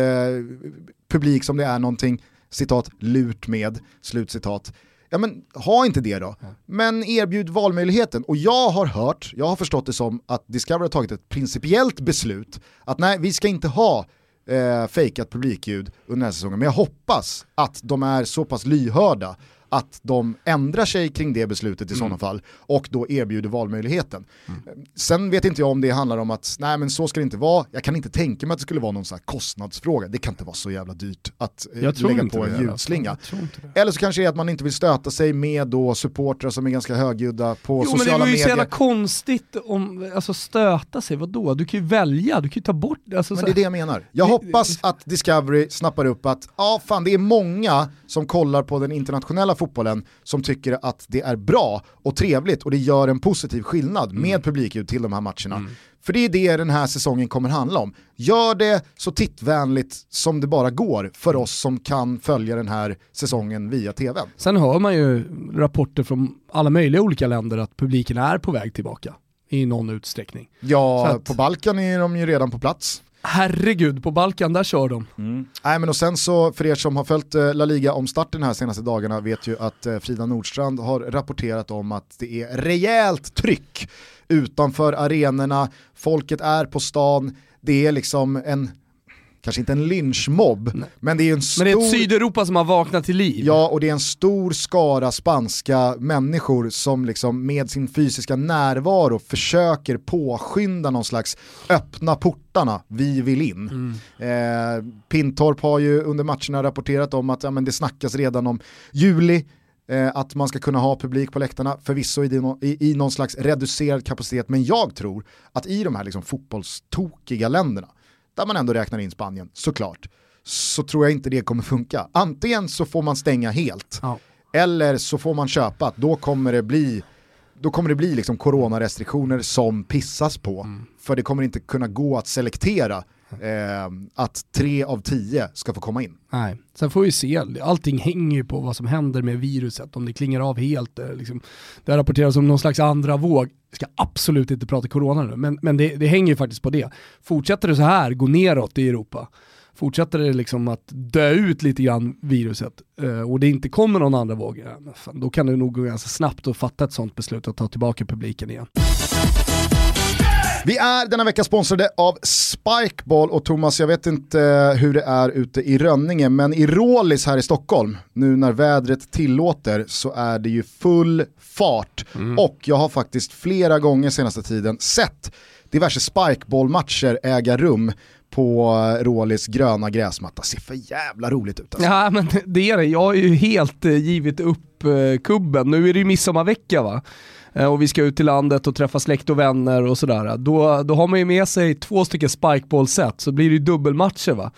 publik som det är någonting, citat, lurt med, slutcitat. Ja men ha inte det då. Men erbjud valmöjligheten. Och jag har hört, jag har förstått det som att Discovery har tagit ett principiellt beslut att nej, vi ska inte ha eh, fejkat publikljud under den här säsongen. Men jag hoppas att de är så pass lyhörda att de ändrar sig kring det beslutet i sådana fall och då erbjuder valmöjligheten. Sen vet inte jag om det handlar om att nej men så ska det inte vara, jag kan inte tänka mig att det skulle vara någon sån här kostnadsfråga, det kan inte vara så jävla dyrt att eh, lägga på en ljudslinga. Eller så kanske det är att man inte vill stöta sig med då supportrar som är ganska högljudda på Jo men det sociala var ju så medier. jävla konstigt om, alltså stöta sig, vadå? Du kan ju välja, du kan ju ta bort, alltså, Men det är det jag menar. Jag Det- hoppas att Discovery snappar upp att ja, fan, det är många som kollar på den internationella fotbollen som tycker att det är bra och trevligt och det gör en positiv skillnad Mm. med publikljud till de här matcherna. För det är det den här säsongen kommer handla om. Gör det så tittvänligt som det bara går för oss som kan följa den här säsongen via tvn. Sen hör man ju rapporter från alla möjliga olika länder att publiken är på väg tillbaka i någon utsträckning. Ja, att- på Balkan är de ju redan på plats. Herregud, på Balkan där kör de. Nej men och sen så, för er som har följt eh, La Liga om starten här senaste dagarna vet ju att eh, Frida Nordstrand har rapporterat om att det är rejält tryck utanför arenorna, folket är på stan, det är liksom en, kanske inte en lynchmobb, men det är en stor... Men det är ett Sydeuropa som har vaknat till liv. Ja, och det är en stor skara spanska människor som liksom med sin fysiska närvaro försöker påskynda någon slags öppna portarna, vi vill in. Eh, Pintorp har ju under matcherna rapporterat om att ja, men det snackas redan om juli, eh, att man ska kunna ha publik på läktarna, förvisso i, i, i någon slags reducerad kapacitet, men jag tror att i de här liksom fotbollstokiga länderna, där man ändå räknar in Spanien, såklart, så tror jag inte det kommer funka. Antingen så får man stänga helt, Ja. eller så får man köpa att då kommer det bli då kommer det bli liksom coronarestriktioner som pissas på. För det kommer inte kunna gå att selektera eh, att tre av tio ska få komma in. Nej, sen får vi se. Allting hänger ju på vad som händer med viruset, om det klingar av helt. Eh, liksom. Det rapporteras om någon slags andra våg. vi ska absolut inte prata corona nu, men, men det, det hänger ju faktiskt på det. Fortsätter det så här, gå neråt i Europa, fortsätter det liksom att dö ut lite grann viruset eh, och det inte kommer någon andra våg, då kan det nog gå ganska snabbt att fatta ett sånt beslut och ta tillbaka publiken igen. Vi är denna vecka sponsrade av Spikeball och Thomas, jag vet inte eh, hur det är ute i Rönninge, men i Rålis här i Stockholm, nu när vädret tillåter, så är det ju full fart. Och jag har faktiskt flera gånger senaste tiden sett diverse Spikeball-matcher äga rum på eh, Rålis gröna gräsmatta. Ser för jävla roligt ut alltså. Ja men det är det, jag har ju helt eh, givit upp kubben. Nu är det ju midsommarvecka va? Eh, och vi ska ut till landet och träffa släkt och vänner och sådär. Då, då har man ju med sig två stycken spikeball-set, så blir det ju dubbelmatcher va?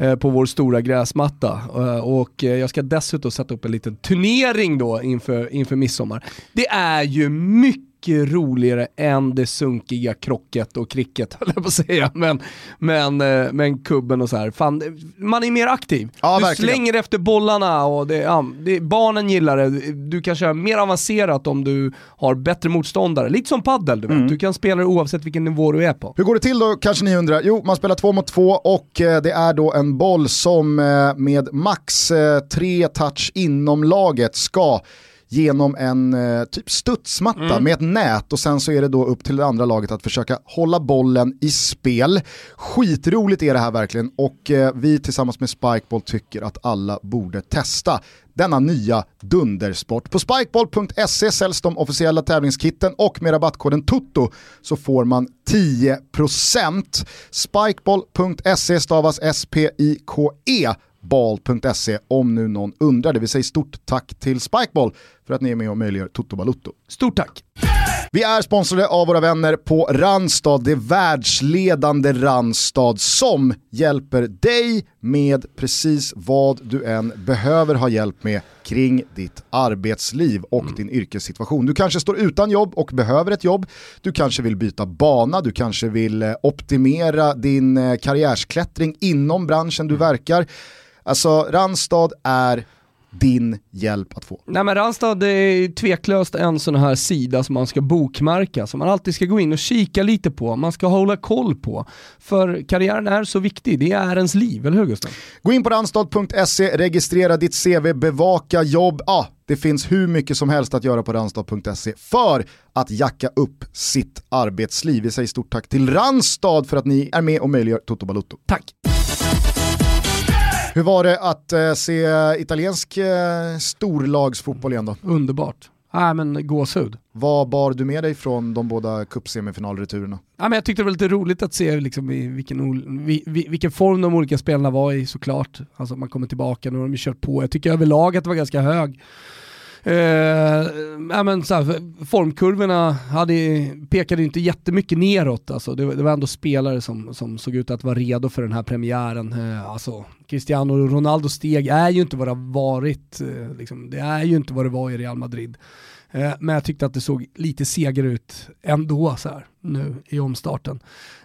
Eh, på vår stora gräsmatta. Eh, och jag ska dessutom sätta upp en liten turnering då inför, inför midsommar. Det är ju mycket mycket roligare än det sunkiga krocket och cricket <laughs> höll jag på att säga. Men, men, eh, men kubben och så här. Fan, man är mer aktiv. Ja, du verkligen. slänger efter bollarna och det, ja, det, barnen gillar det. Du kan köra mer avancerat om du har bättre motståndare. Lite som paddel, du vet. Mm. Du kan spela det oavsett vilken nivå du är på. Hur går det till då kanske ni undrar? Jo, man spelar två mot två och eh, det är då en boll som eh, med max tre touch inom laget ska genom en eh, typ studsmatta med ett nät och sen så är det då upp till det andra laget att försöka hålla bollen i spel. Skitroligt är det här verkligen och eh, vi tillsammans med Spikeball tycker att alla borde testa denna nya dundersport. På spikeball.se säljs de officiella tävlingskitten och med rabattkoden TUTTO så får man 10%. Spikeball.se stavas S-P-I-K-E ball.se om nu någon undrar det. Vi säger stort tack till Spikeball för att ni är med och möjliggör Toto Balutto. Stort tack! Vi är sponsrade av våra vänner på Randstad, det världsledande Randstad som hjälper dig med precis vad du än behöver ha hjälp med kring ditt arbetsliv och din yrkessituation. Du kanske står utan jobb och behöver ett jobb, du kanske vill byta bana, du kanske vill eh, optimera din eh, karriärsklättring inom branschen du verkar. Alltså Randstad är din hjälp att få. Nej men Randstad är tveklöst en sån här sida som man ska bokmärka, som man alltid ska gå in och kika lite på, man ska hålla koll på. För karriären är så viktig, det är ens liv, eller hur Gustav? Gå in på randstad.se, registrera ditt CV, bevaka jobb. Ja, det finns hur mycket som helst att göra på randstad.se för att jacka upp sitt arbetsliv. Vi säger stort tack till Randstad för att ni är med och möjliggör Toto Balutto. Tack! Hur var det att eh, se italiensk eh, storlagsfotboll igen då? Underbart. Nej men gåshud. Vad bar du med dig från de båda cupsemifinalreturerna? Ja, men jag tyckte det var lite roligt att se liksom, i vilken, ol- vi, vi, vilken form de olika spelarna var i såklart. Alltså man kommer tillbaka, nu har de kört på. Jag tycker överlag att det var ganska hög. Eh, men så här, formkurvorna hade, pekade inte jättemycket neråt. Alltså, det, var- det var ändå spelare som, som såg ut att vara redo för den här premiären. Eh, alltså, Cristiano Ronaldo steg är ju inte vad det har varit. Eh, liksom, det är ju inte vad det var i Real Madrid. Eh, men jag tyckte att det såg lite segare ut ändå så här, nu i omstarten.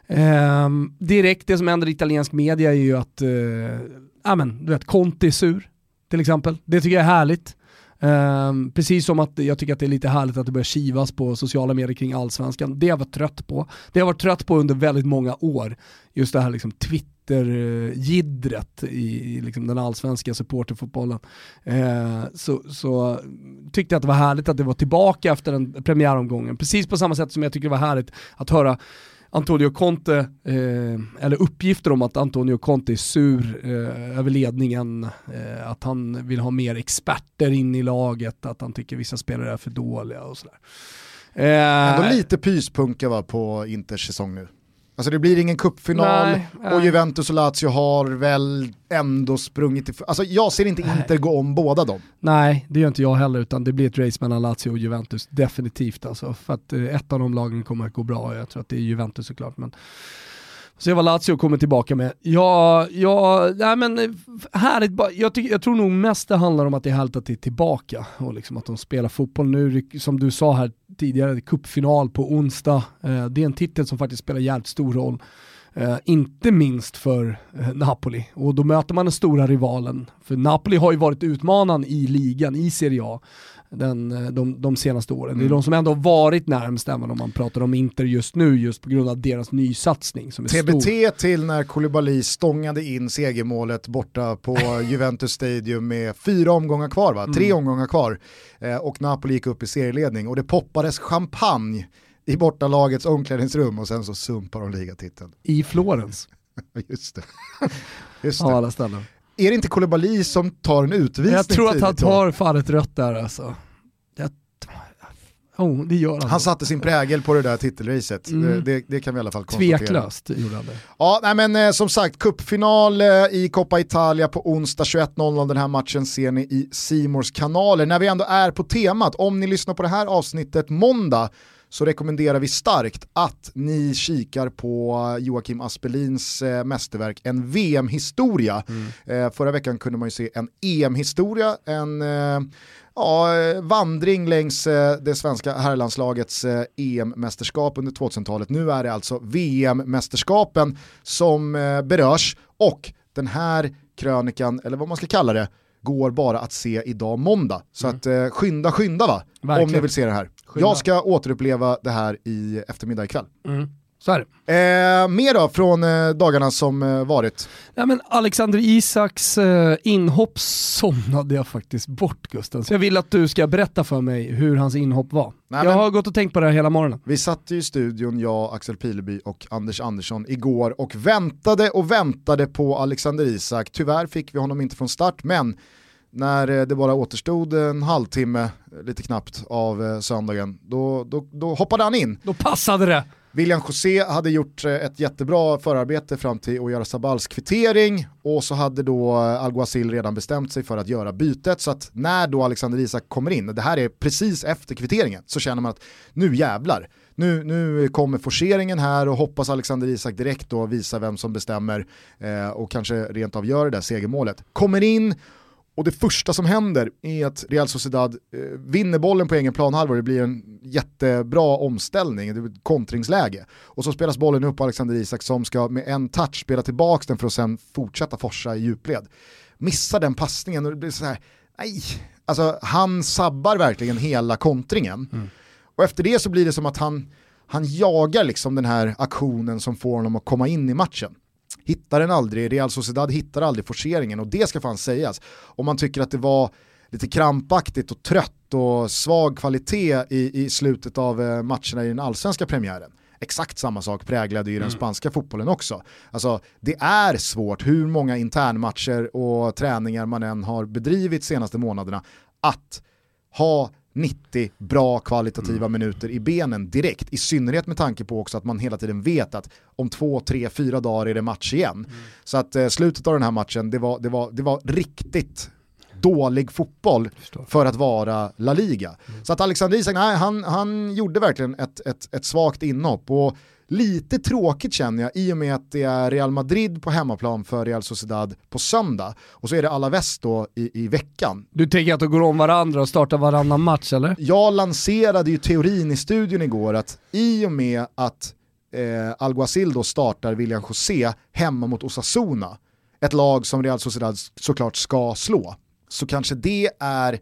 Ehm, direkt det som händer i italiensk media är ju att, eh, amen, du vet, Conte är sur till exempel. Det tycker jag är härligt. Um, precis som att jag tycker att det är lite härligt att det börjar kivas på sociala medier kring allsvenskan. Det har jag varit trött på. Det har jag varit trött på under väldigt många år. Just det här liksom Twitter-gidret i, i liksom den allsvenska supporterfotbollen. Uh, så, så tyckte jag att det var härligt att det var tillbaka efter den premiäromgången. Precis på samma sätt som jag tycker det var härligt att höra Antonio Conte, eh, eller uppgifter om att Antonio Conte är sur eh, över ledningen, eh, att han vill ha mer experter in i laget, att han tycker vissa spelare är för dåliga och sådär. Eh, Ändå lite pyspunka va, på Inters säsong nu. Alltså det blir ingen cupfinal Nej, och nej. Juventus och Lazio har väl ändå sprungit till... Alltså jag ser inte Inter gå om båda dem. Nej, det gör inte jag heller, utan det blir ett race mellan Lazio och Juventus, definitivt alltså. För att eh, ett av de lagen kommer att gå bra, jag tror att det är Juventus såklart. Men se vad Lazio kommer tillbaka med. Ja, ja, nej men eh, härligt, jag, tycker, jag tror nog mest det handlar om att det är härligt att det är tillbaka och liksom att de spelar fotboll nu, som du sa här tidigare, cupfinal på onsdag. Eh, det är en titel som faktiskt spelar jävligt stor roll. Uh, inte minst för uh, Napoli. Och då möter man den stora rivalen. För Napoli har ju varit utmanaren i ligan, i Serie A, den, eh, de, de senaste åren. Det är de som ändå har varit närmst även om man pratar om Inter just nu, just på grund av deras nysatsning som är stor. TBT till när Koulibaly stångade in segermålet borta på <laughs> Juventus Stadium med fyra omgångar kvar, va? tre omgångar kvar. Eh, och Napoli gick upp i serieledning och det poppades champagne i bortalagets omklädningsrum och sen så sumpar de ligatiteln. I Florens, <laughs> Just det. Just det. alla ställen. Är det inte Koulibaly som tar en utvisning Jag tror att han tar fan ett rött där alltså. Jag, oh, det gör han. Han satte sin prägel på det där titelracet, Mm. det, det, det kan vi i alla fall konstatera. Tveklöst gjorde han det. Ja, nej men eh, som sagt, cupfinal eh, i Coppa Italia på onsdag 21.00. Den här matchen ser ni i Simors kanaler. När vi ändå är på temat, om ni lyssnar på det här avsnittet måndag så rekommenderar vi starkt att ni kikar på Joakim Aspelins eh, mästerverk En VM-historia. Mm. Eh, förra veckan kunde man ju se en EM-historia, en eh, ja, vandring längs eh, det svenska herrlandslagets eh, EM-mästerskap under 2000-talet. Nu är det alltså VM-mästerskapen som eh, berörs och den här krönikan, eller vad man ska kalla det, går bara att se idag måndag. Så att eh, skynda, skynda va? Om Verkligen. ni vill se det här. Skynda. Jag ska återuppleva det här i eftermiddag ikväll. Så är det. Eh, mer då från eh, dagarna som eh, varit. Ja, men Alexander Isaks eh, inhopp somnade jag faktiskt bort Gusten. Så jag vill att du ska berätta för mig hur hans inhopp var. Nej, jag har gått och tänkt på det här hela morgonen. Vi satt ju i studion, jag, Axel Pileby och Anders Andersson igår och väntade och väntade på Alexander Isak. Tyvärr fick vi honom inte från start, men när eh, det bara återstod en halvtimme, eh, lite knappt, av eh, söndagen, då, då, då hoppade han in. Då passade det. William José hade gjort ett jättebra förarbete fram till Oyarzabals kvittering och så hade då Alguacil redan bestämt sig för att göra bytet så att när då Alexander Isak kommer in, det här är precis efter kvitteringen, så känner man att nu jävlar, nu, nu kommer forceringen här och hoppas Alexander Isak direkt då visar vem som bestämmer eh, och kanske rent av gör det där segermålet. Kommer in och det första som händer är att Real Sociedad eh, vinner bollen på egen planhalva, det blir en jättebra omställning, det blir ett kontringsläge. Och så spelas bollen upp på Alexander Isak som ska med en touch spela tillbaka den för att sen fortsätta forsa i djupled. Missar den passningen och det blir så här, nej, alltså han sabbar verkligen hela kontringen. Och efter det så blir det som att han, han jagar liksom den här aktionen som får honom att komma in i matchen. Hittar den aldrig, Real Sociedad hittar aldrig forceringen och det ska fan sägas. Om man tycker att det var lite krampaktigt och trött och svag kvalitet i, i slutet av eh, matcherna i den allsvenska premiären. Exakt samma sak präglade ju den spanska fotbollen också. Alltså det är svårt, hur många internmatcher och träningar man än har bedrivit senaste månaderna, att ha 90 bra kvalitativa minuter i benen direkt. I synnerhet med tanke på också att man hela tiden vet att om två, tre, fyra dagar är det match igen. Så att eh, slutet av den här matchen, det var, det var, det var riktigt dålig fotboll för att vara La Liga. Så att Alexander Isak, nej, han, han gjorde verkligen ett, ett, ett svagt inhopp och lite tråkigt känner jag i och med att det är Real Madrid på hemmaplan för Real Sociedad på söndag och så är det Alaves då i, i veckan. Du tänker att de går om varandra och startar varannan match eller? Jag lanserade ju teorin i studion igår att i och med att eh, Alguacil då startar William José hemma mot Osasuna, ett lag som Real Sociedad såklart ska slå, så kanske det är,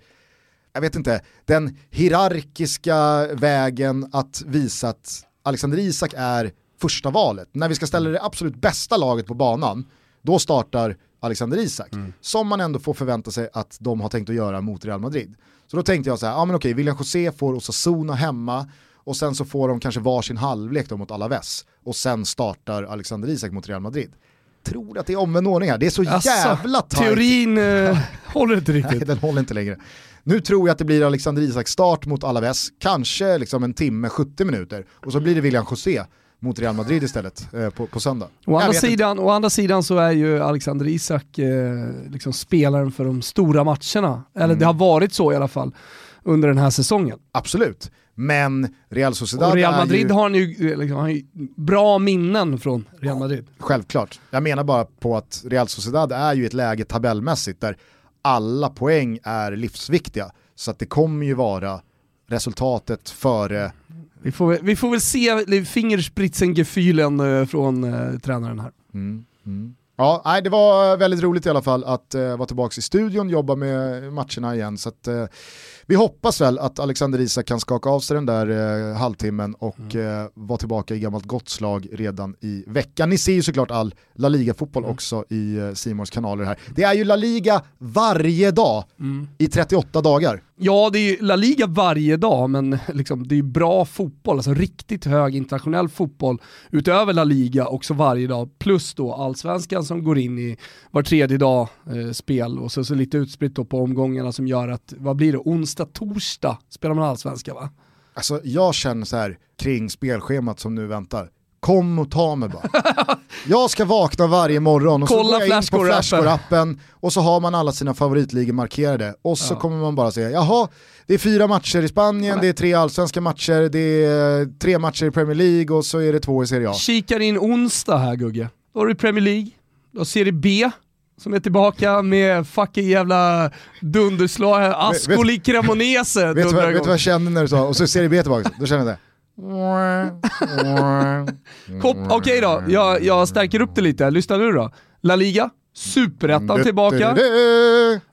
jag vet inte, den hierarkiska vägen att visa att Alexander Isak är första valet. När vi ska ställa det absolut bästa laget på banan, då startar Alexander Isak. Som man ändå får förvänta sig att de har tänkt att göra mot Real Madrid. Så då tänkte jag så här, ja men okej, William José får Osasuna hemma och sen så får de kanske varsin halvlek då mot Alaves och sen startar Alexander Isak mot Real Madrid. Tror att det är omvänd ordning här, det är så Alltså, jävla tajt. Teorin eh, <laughs> håller inte Nej, riktigt. den håller inte längre. Nu tror jag att det blir Alexander Isak start mot Alaves, kanske liksom en timme, 70 minuter. Och så blir det William José mot Real Madrid istället eh, på, på söndag. Å andra, sidan, å andra sidan så är ju Alexander Isak eh, liksom spelaren för de stora matcherna. Eller Mm. det har varit så i alla fall under den här säsongen. Absolut. Men Real Sociedad Och Real Madrid ju, har han ju, liksom, han ju bra minnen från Real Madrid. självklart, jag menar bara på att Real Sociedad är ju ett läge tabellmässigt där alla poäng är livsviktiga. Så att det kommer ju vara resultatet före Vi får, vi får väl se fingerspritzengefühlen eh, från eh, tränaren här. Mm, mm. Ja, nej, det var väldigt roligt i alla fall att eh, vara tillbaka i studion, jobba med matcherna igen. Så att, eh, vi hoppas väl att Alexander Isak kan skaka av sig den där eh, halvtimmen och eh, vara tillbaka i gammalt gott slag redan i veckan. Ni ser ju såklart all La Liga-fotboll också i eh, Simons kanaler här. Det är ju La Liga varje dag i 38 dagar. Ja, det är ju La Liga varje dag, men liksom, det är ju bra fotboll, alltså riktigt hög internationell fotboll utöver La Liga också varje dag, plus då allsvenskan som går in i var tredje dag eh, spel och så, så lite utspritt då på omgångarna som gör att, vad blir det, onsdag, torsdag spelar man allsvenska va? Alltså jag känner så här kring spelschemat som nu väntar. Kom och ta mig bara. <laughs> Jag ska vakna varje morgon och så Kolla går jag in på. Flashscore-appen och så har man alla sina favoritligor markerade och så kommer man bara säga, jaha, det är fyra matcher i Spanien, det är tre allsvenska matcher, det är eh, tre matcher i Premier League och så är det två i Serie A. Kikar in onsdag här Gugge. Då har du Premier League, då Serie B som är tillbaka med fucking jävla dunderslag, Ascoli Cremonese Vet du, vet vad jag kände när du sa, och så är Serie B tillbaka, då kände jag det. Okej då, jag, jag stärker upp det lite. Lyssna nu då. La Liga, Superettan tillbaka,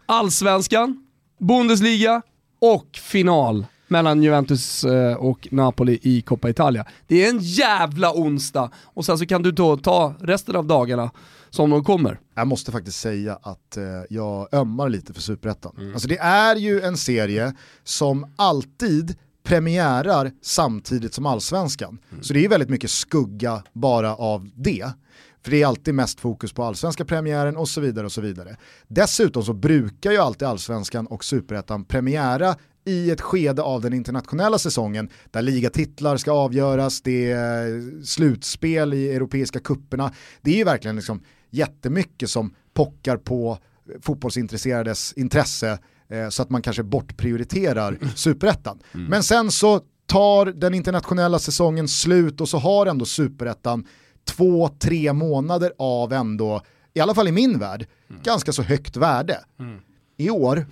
Allsvenskan, Bundesliga och final mellan Juventus eh, och Napoli i Coppa Italia. Det är en jävla onsdag och sen så kan du då ta resten av dagarna som de kommer. Jag måste faktiskt säga att eh, jag ömmar lite för Superettan. Alltså det är ju en serie som alltid premiärar samtidigt som allsvenskan. Så det är väldigt mycket skugga bara av det. För det är alltid mest fokus på allsvenska premiären och så vidare och så vidare. Dessutom så brukar ju alltid allsvenskan och superettan premiära i ett skede av den internationella säsongen där ligatitlar ska avgöras, det är slutspel i europeiska kupperna. Det är ju verkligen liksom jättemycket som pockar på fotbollsintresserades intresse eh, så att man kanske bortprioriterar superettan. Men sen så tar den internationella säsongen slut och så har ändå superettan två, tre månader av ändå, i alla fall i min värld, ganska så högt värde. I år,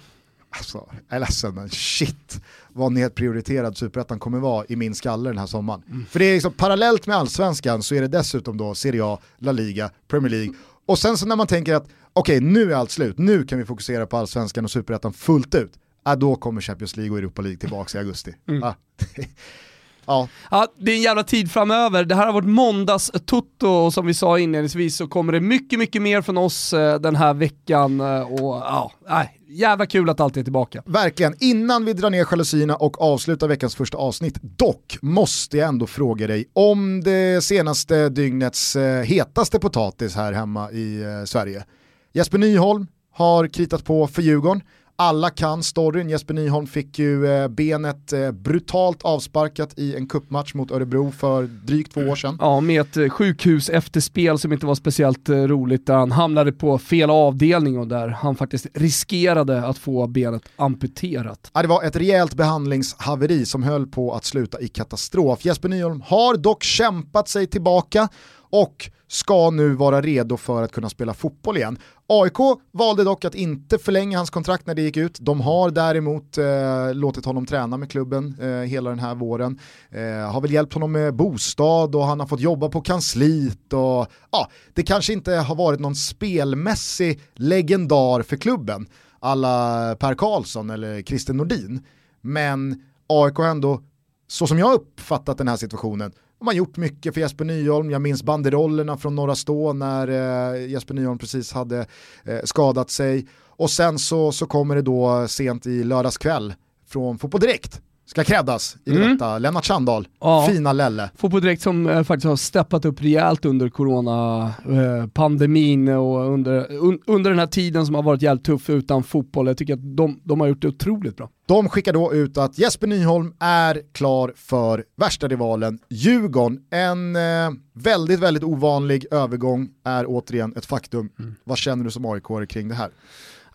alltså, jag är ledsen men shit vad nedprioriterad superettan kommer vara i min skalle den här sommaren. För det är liksom parallellt med allsvenskan så är det dessutom då Serie A, La Liga, Premier League och sen så när man tänker att okej nu är allt slut, nu kan vi fokusera på allsvenskan och superettan fullt ut, ah, då kommer Champions League och Europa League tillbaka i augusti. <laughs> Ah. <laughs> ja, Ja, det är en jävla tid framöver. Det här har varit måndags-tutto och som vi sa inledningsvis så kommer det mycket, mycket mer från oss eh, den här veckan eh, och ja, nej, jävla kul att allt är tillbaka. Verkligen, innan vi drar ner jalusierna och avslutar veckans första avsnitt, dock måste jag ändå fråga dig om det senaste dygnets eh, hetaste potatis här hemma i eh, Sverige. Jesper Nyholm har kritat på för Djurgården. Alla kan storyn, Jesper Nyholm fick ju eh, benet eh, brutalt avsparkat i en kuppmatch mot Örebro för drygt två år sedan. Ja, med ett eh, sjukhus efterspel som inte var speciellt eh, roligt där han hamnade på fel avdelning och där han faktiskt riskerade att få benet amputerat. Ja, det var ett rejält behandlingshaveri som höll på att sluta i katastrof. Jesper Nyholm har dock kämpat sig tillbaka och ska nu vara redo för att kunna spela fotboll igen. AIK valde dock att inte förlänga hans kontrakt när det gick ut. De har däremot eh, låtit honom träna med klubben eh, hela den här våren. Eh, har väl hjälpt honom med bostad och han har fått jobba på kansliet. Och, ja, det kanske inte har varit någon spelmässig legendar för klubben alla Per Karlsson eller Christer Nordin. Men AIK har ändå, så som jag har uppfattat den här situationen, de har gjort mycket för Jesper Nyholm. Jag minns banderollerna från Norra Stå när eh, Jesper Nyholm precis hade eh, skadat sig. Och sen så, så kommer det då sent i lördags kväll från Fotboll Direkt. Ska kreddas i detta. Lennart Sandahl, Ja. fina Lelle. Fotboll Direkt som eh, faktiskt har steppat upp rejält under coronapandemin och under, un, under den här tiden som har varit jävligt tuff utan fotboll. Jag tycker att de, de har gjort det otroligt bra. De skickar då ut att Jesper Nyholm är klar för värsta rivalen Djurgården. En eh, väldigt, väldigt ovanlig övergång är återigen ett faktum. Vad känner du som aik kring det här?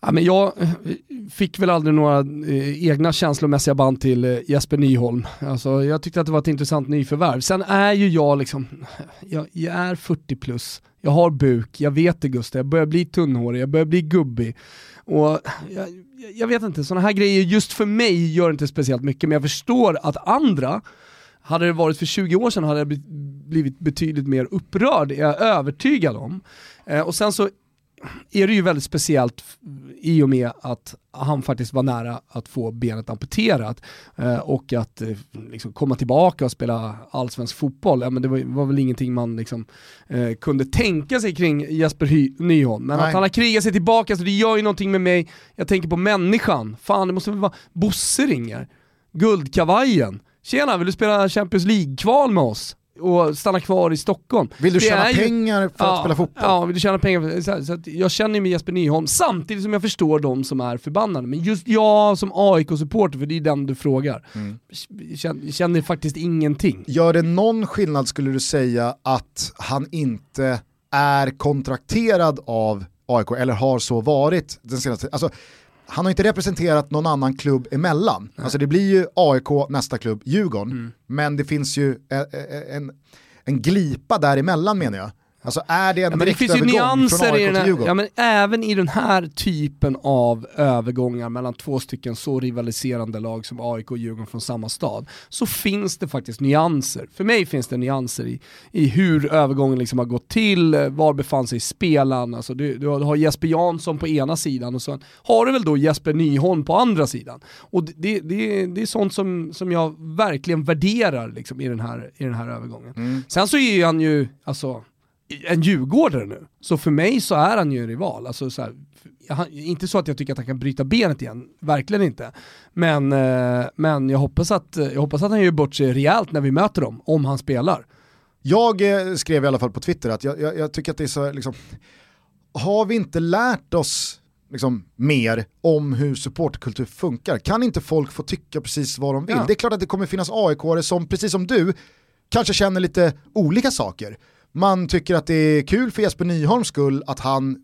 Ja, men jag eh, fick väl aldrig några eh, egna känslomässiga band till eh, Jesper Nyholm. Alltså, jag tyckte att det var ett intressant nyförvärv. Sen är ju jag liksom, jag, jag är 40 plus, jag har buk, jag vet det Gustav, jag börjar bli tunnhårig, jag börjar bli gubbig. Och jag, jag vet inte, sådana här grejer just för mig gör inte speciellt mycket, men jag förstår att andra, hade det varit för 20 år sedan hade jag blivit betydligt mer upprörd, är jag övertygad om. Eh, och sen så är det ju väldigt speciellt i och med att han faktiskt var nära att få benet amputerat eh, och att eh, liksom komma tillbaka och spela allsvensk fotboll, ja, men det var, var väl ingenting man liksom, eh, kunde tänka sig kring Jesper Hy- Nyholm. Men Nej. att han har krigat sig tillbaka, så det gör ju någonting med mig. Jag tänker på människan. Fan, det måste väl vara Bosse ringer. Guldkavajen. Tjena, vill du spela Champions League-kval med oss? Och stanna kvar i Stockholm. Vill du Det tjäna är ju- pengar för att spela fotboll? Ja, vill du tjäna pengar? Så, här, så att jag känner med Jesper Nyholm, samtidigt som jag förstår de som är förbannade. Men just jag som AIK-supporter, för det är den du frågar, Mm. känner, känner faktiskt ingenting. Gör det någon skillnad skulle du säga att han inte är kontrakterad av AIK eller har så varit den senaste alltså, han har inte representerat någon annan klubb emellan. Alltså det blir ju AIK, nästa klubb, Djurgården. Mm. Men det finns ju en, en, en glipa däremellan menar jag. Alltså är det en Ja, men det finns ju nyanser i den här, ja, men även i den här typen av övergångar mellan två stycken så rivaliserande lag som AIK och Djurgården från samma stad, så finns det faktiskt nyanser. För mig finns det nyanser i, i hur övergången liksom har gått till, var befann sig spelaren, alltså du, du har Jesper Jansson på ena sidan och så har du väl då Jesper Nyholm på andra sidan. Och det, det, det, det är sånt som, som jag verkligen värderar liksom, i, den här, i den här övergången. Mm. Sen så är han ju, alltså, en djurgårdare nu. Så för mig så är han ju en rival. Alltså så här, han, inte så att jag tycker att han kan bryta benet igen, verkligen inte. Men, eh, men jag, hoppas att, jag hoppas att han gör bort sig rejält när vi möter dem, om han spelar. Jag eh, skrev i alla fall på Twitter att jag, jag, jag tycker att det är så, liksom, har vi inte lärt oss liksom, mer om hur supportkultur funkar? Kan inte folk få tycka precis vad de vill? Ja. Det är klart att det kommer finnas aik som, precis som du, kanske känner lite olika saker. Man tycker att det är kul för Jesper Nyholms skull att han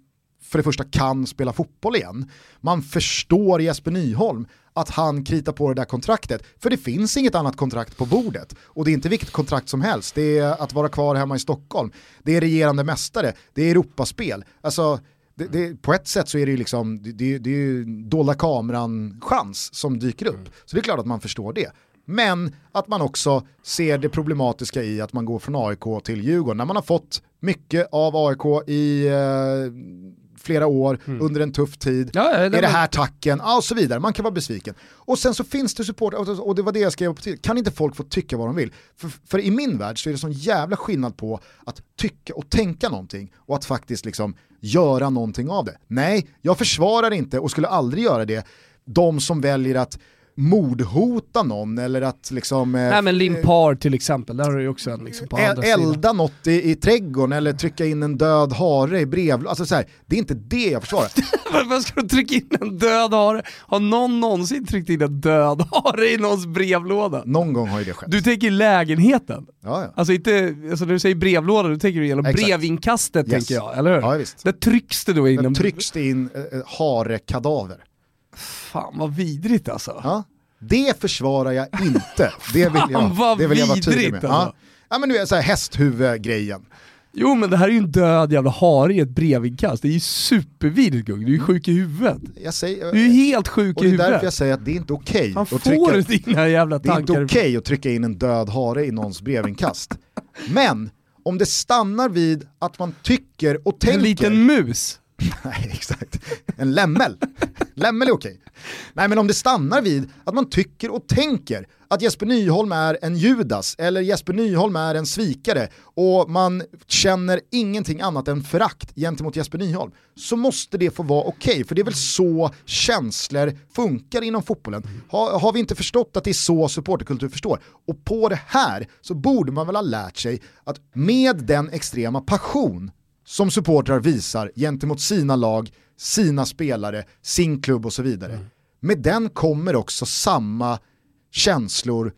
för det första kan spela fotboll igen. Man förstår Jesper Nyholm att han kritar på det där kontraktet. För det finns inget annat kontrakt på bordet. Och det är inte vilket kontrakt som helst. Det är att vara kvar hemma i Stockholm. Det är regerande mästare. Det är Europaspel. Alltså, det, det, på ett sätt så är det ju liksom, det, det, är ju dolda kameran-chans som dyker upp. Så det är klart att man förstår det. Men att man också ser det problematiska i att man går från AIK till Djurgården. När man har fått mycket av AIK i eh, flera år under en tuff tid. Ja, det är det var- här tacken? Ja, och så vidare. Man kan vara besviken. Och sen så finns det support, och- det var det jag skrev på Twitter. Kan inte folk få tycka vad de vill? För, för i min värld så är det sån jävla skillnad på att tycka och tänka någonting och att faktiskt liksom göra någonting av det. Nej, jag försvarar inte och skulle aldrig göra det de som väljer att mordhota någon eller att liksom... eh, Nej men Limpar till exempel, där har du ju också en liksom på andra Ä- sidan. elda något i, i trädgården eller trycka in en död hare i brev. Alltså så här, det är inte det jag försvarar. <laughs> Varför ska du trycka in en död hare? Har någon någonsin tryckt in en död hare i någons brevlåda? Någon gång har ju det skett. Du tänker lägenheten? ja, ja. Alltså inte, alltså när du säger brevlåda, då tänker du genom Exakt. brevinkastet Yes. tänker jag, eller hur? Ja, visst. Där trycks det då in Där en... trycks det in äh, harekadaver. Fan vad vidrigt alltså. Ja. Det försvarar jag inte. <laughs> Det vill jag, det vill jag vara tydlig med. Alltså. Ja men du vet såhär hästhuvud-grejen. Jo men det här är ju en död jävla hare i ett brevinkast, det är ju supervidrigt Gugg, du är ju sjuk i huvudet. Säger, Du är helt sjuk och i det är därför jag huvudet. säger att det är inte okej Han att får trycka... dina jävla Det är inte tankar. okej att trycka in en död hare i någons brevinkast. Men om det stannar vid att man tycker och tänker... En liten mus. <laughs> Nej, exakt. En lämmel. lämmel är okej. Nej, men om det stannar vid att man tycker och tänker att Jesper Nyholm är en Judas eller Jesper Nyholm är en svikare och man känner ingenting annat än förakt gentemot Jesper Nyholm så måste det få vara okej, för det är väl så känslor funkar inom fotbollen. Har, har vi inte förstått att det är så supporterkultur förstår? Och på det här så borde man väl ha lärt sig att med den extrema passion som supportrar visar gentemot sina lag, sina spelare, sin klubb och så vidare. Med den kommer också samma känslor,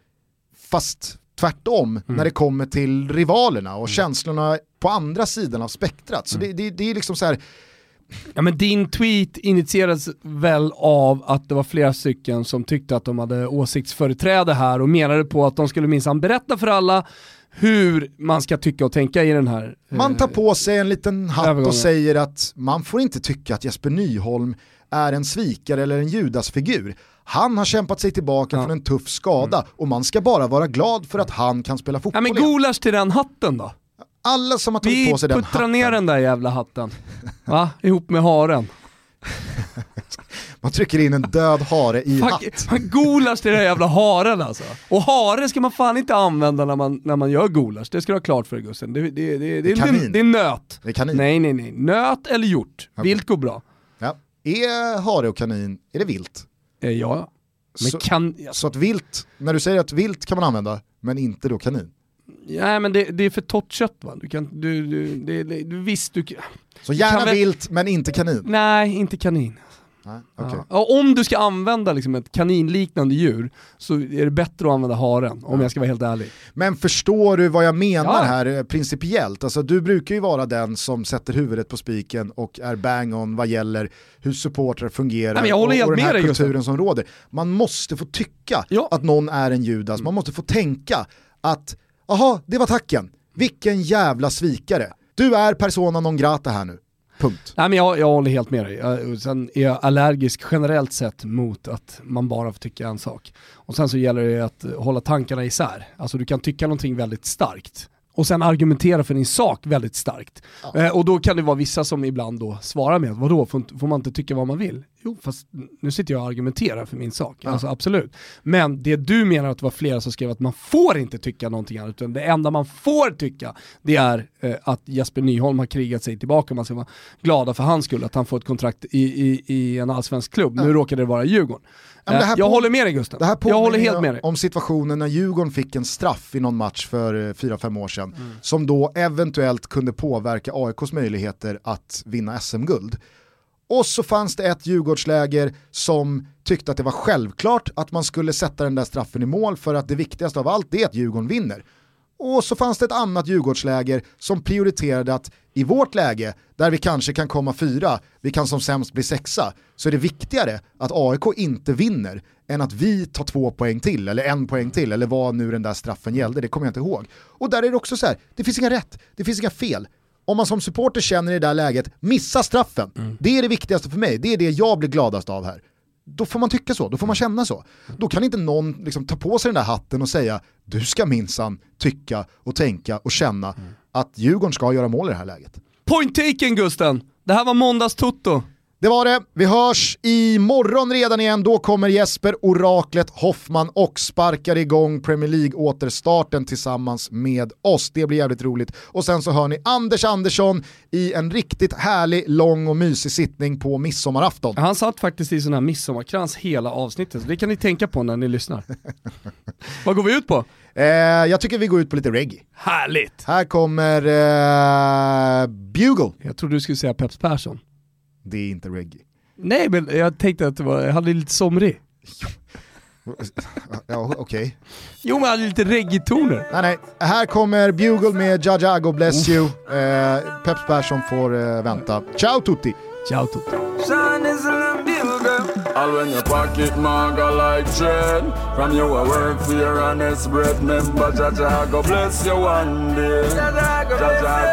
fast tvärtom, när det kommer till rivalerna och känslorna på andra sidan av spektrat. Så det, det, det är liksom så här, Ja men din tweet initierades väl av att det var flera stycken som tyckte att de hade åsiktsföreträde här och menade på att de skulle minsann berätta för alla hur man ska tycka och tänka i den här. man tar eh, på sig en liten hatt övergången. och säger att man får inte tycka att Jesper Nyholm är en svikare eller en judasfigur. Han har kämpat sig tillbaka Ja. från en tuff skada och man ska bara vara glad för att han kan spela Ja fotboll men igen. gulasch till den hatten då. Alla som har tagit Vi på sig den puttrar hatten, ner den där jävla hatten. Va? Ihop med haren. <laughs> man trycker in en död hare i Fuck, hatt. fan, gulasch till den jävla haren alltså. Och hare ska man fan inte använda när man, när man gör gulasch, det ska du ha klart för dig Gusten. Det, det, det, det, det, kanin. det är nöt. Det är kanin. Nej nej nej, nöt eller hjort. Vilt går bra. Ja. Är hare och kanin, är det vilt? Eh, ja. Men Så- kan... Så att vilt, när du säger att vilt kan man använda, men inte då kanin. Nej men det, det är för torrt kött va? Du kan, du, du, det, det, visst du Så gärna väl- vilt men inte kanin? Nej, inte kanin. Nej, okej. Ja. Om du ska använda liksom ett kaninliknande djur så är det bättre att använda haren, om jag ska vara helt ärlig. Men förstår du vad jag menar Ja. här eh, principiellt? Alltså, du brukar ju vara den som sätter huvudet på spiken och är bang on vad gäller hur supportrar fungerar Nej, och, och den här kulturen som råder. Man måste få tycka Ja. att någon är en Judas, man måste få tänka att jaha, det var tacken, vilken jävla svikare. Du är persona non grata här nu, punkt. Nej men jag, jag håller helt med dig. Jag, sen är jag allergisk generellt sett mot att man bara får tycka en sak. Och sen så gäller det att hålla tankarna isär. Alltså du kan tycka någonting väldigt starkt och sen argumentera för din sak väldigt starkt. Eh, och då kan det vara vissa som ibland då svarar med att vadå, får, får man inte tycka vad man vill? Jo, fast nu sitter jag och argumenterar för min sak. Alltså absolut. Men det du menar att det var flera som skrev att man får inte tycka någonting annat, utan det enda man får tycka, det är eh, att Jesper Nyholm har krigat sig tillbaka. Man ska vara glada för hans skull, att han får ett kontrakt i, i, i en allsvensk klubb. Nu råkade det vara Djurgården. Ja, Eh, jag på- håller med dig Gustav. Det här jag håller helt med dig. om situationen när Djurgården fick en straff i någon match för eh, 4-5 år sedan, Mm. som då eventuellt kunde påverka AIKs möjligheter att vinna SM-guld. Och så fanns det ett Djurgårdsläger som tyckte att det var självklart att man skulle sätta den där straffen i mål för att det viktigaste av allt är att Djurgården vinner. Och så fanns det ett annat Djurgårdsläger som prioriterade att i vårt läge, där vi kanske kan komma fyra, vi kan som sämst bli sexa, så är det viktigare att AIK inte vinner än att vi tar två poäng till, eller en poäng till, eller vad nu den där straffen gällde, det kommer jag inte ihåg. Och där är det också så här, det finns inga rätt, det finns inga fel. Om man som supporter känner i det där läget, missa straffen, det är det viktigaste för mig, det är det jag blir gladast av här då får man tycka så, då får man känna så. Då kan inte någon liksom ta på sig den där hatten och säga du ska minsann tycka och tänka och känna att Djurgården ska göra mål i det här läget. Point taken Gusten! Det här var måndags Toto. Det var det, vi hörs imorgon redan igen, då kommer Jesper Oraklet Hoffman och sparkar igång Premier League-återstarten tillsammans med oss. Det blir jävligt roligt. Och sen så hör ni Anders Andersson i en riktigt härlig, lång och mysig sittning på midsommarafton. Han satt faktiskt i sån här midsommarkrans hela avsnittet, så det kan ni tänka på när ni lyssnar. <laughs> Vad går vi ut på? Eh, jag tycker vi går ut på lite reggae. Härligt! Här kommer eh, Bugle. Jag trodde du skulle säga Peps Persson. Det är inte reggae. Nej men jag tänkte att det var, jag hade lite somrig. <laughs> Ja, okej. Jo men jag hade lite reggae-toner. Nej, nej. Här kommer Bugle med Jajago Bless You. Eh, Peps Persson får eh, vänta. Ciao tutti! Ciao Toto. All when your pocket maga like trade From you I work for your honest bread. Member Jaja I go bless you one day. Jaja I go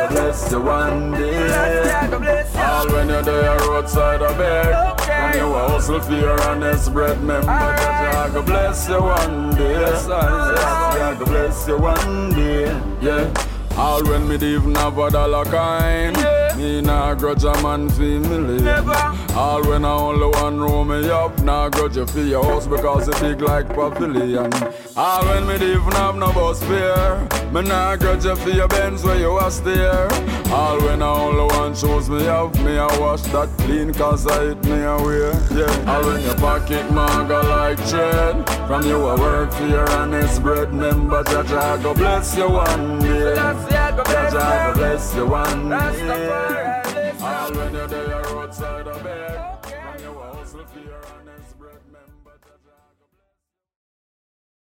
bless you. one day. All when you're there roadside a bed. From you I hustle for your honest bread. Member Jaja I go bless you one day. Jaja I go bless you one day. Yeah. All when me even have a dollar kind Me nah grudge a man fi million All when I only one room me up Nah grudge you for your house because it big like pavilion. All when me even have no bus fare. Me nah grudge you for your Benz where you was there All when I only one shoes me have Me I wash that clean cause I hit me away Yeah. All when your pocket maga like trade From you I work for your honest bread. Member Jaja go bless you one day Jaja go bless you one day All when you're there roadside a bed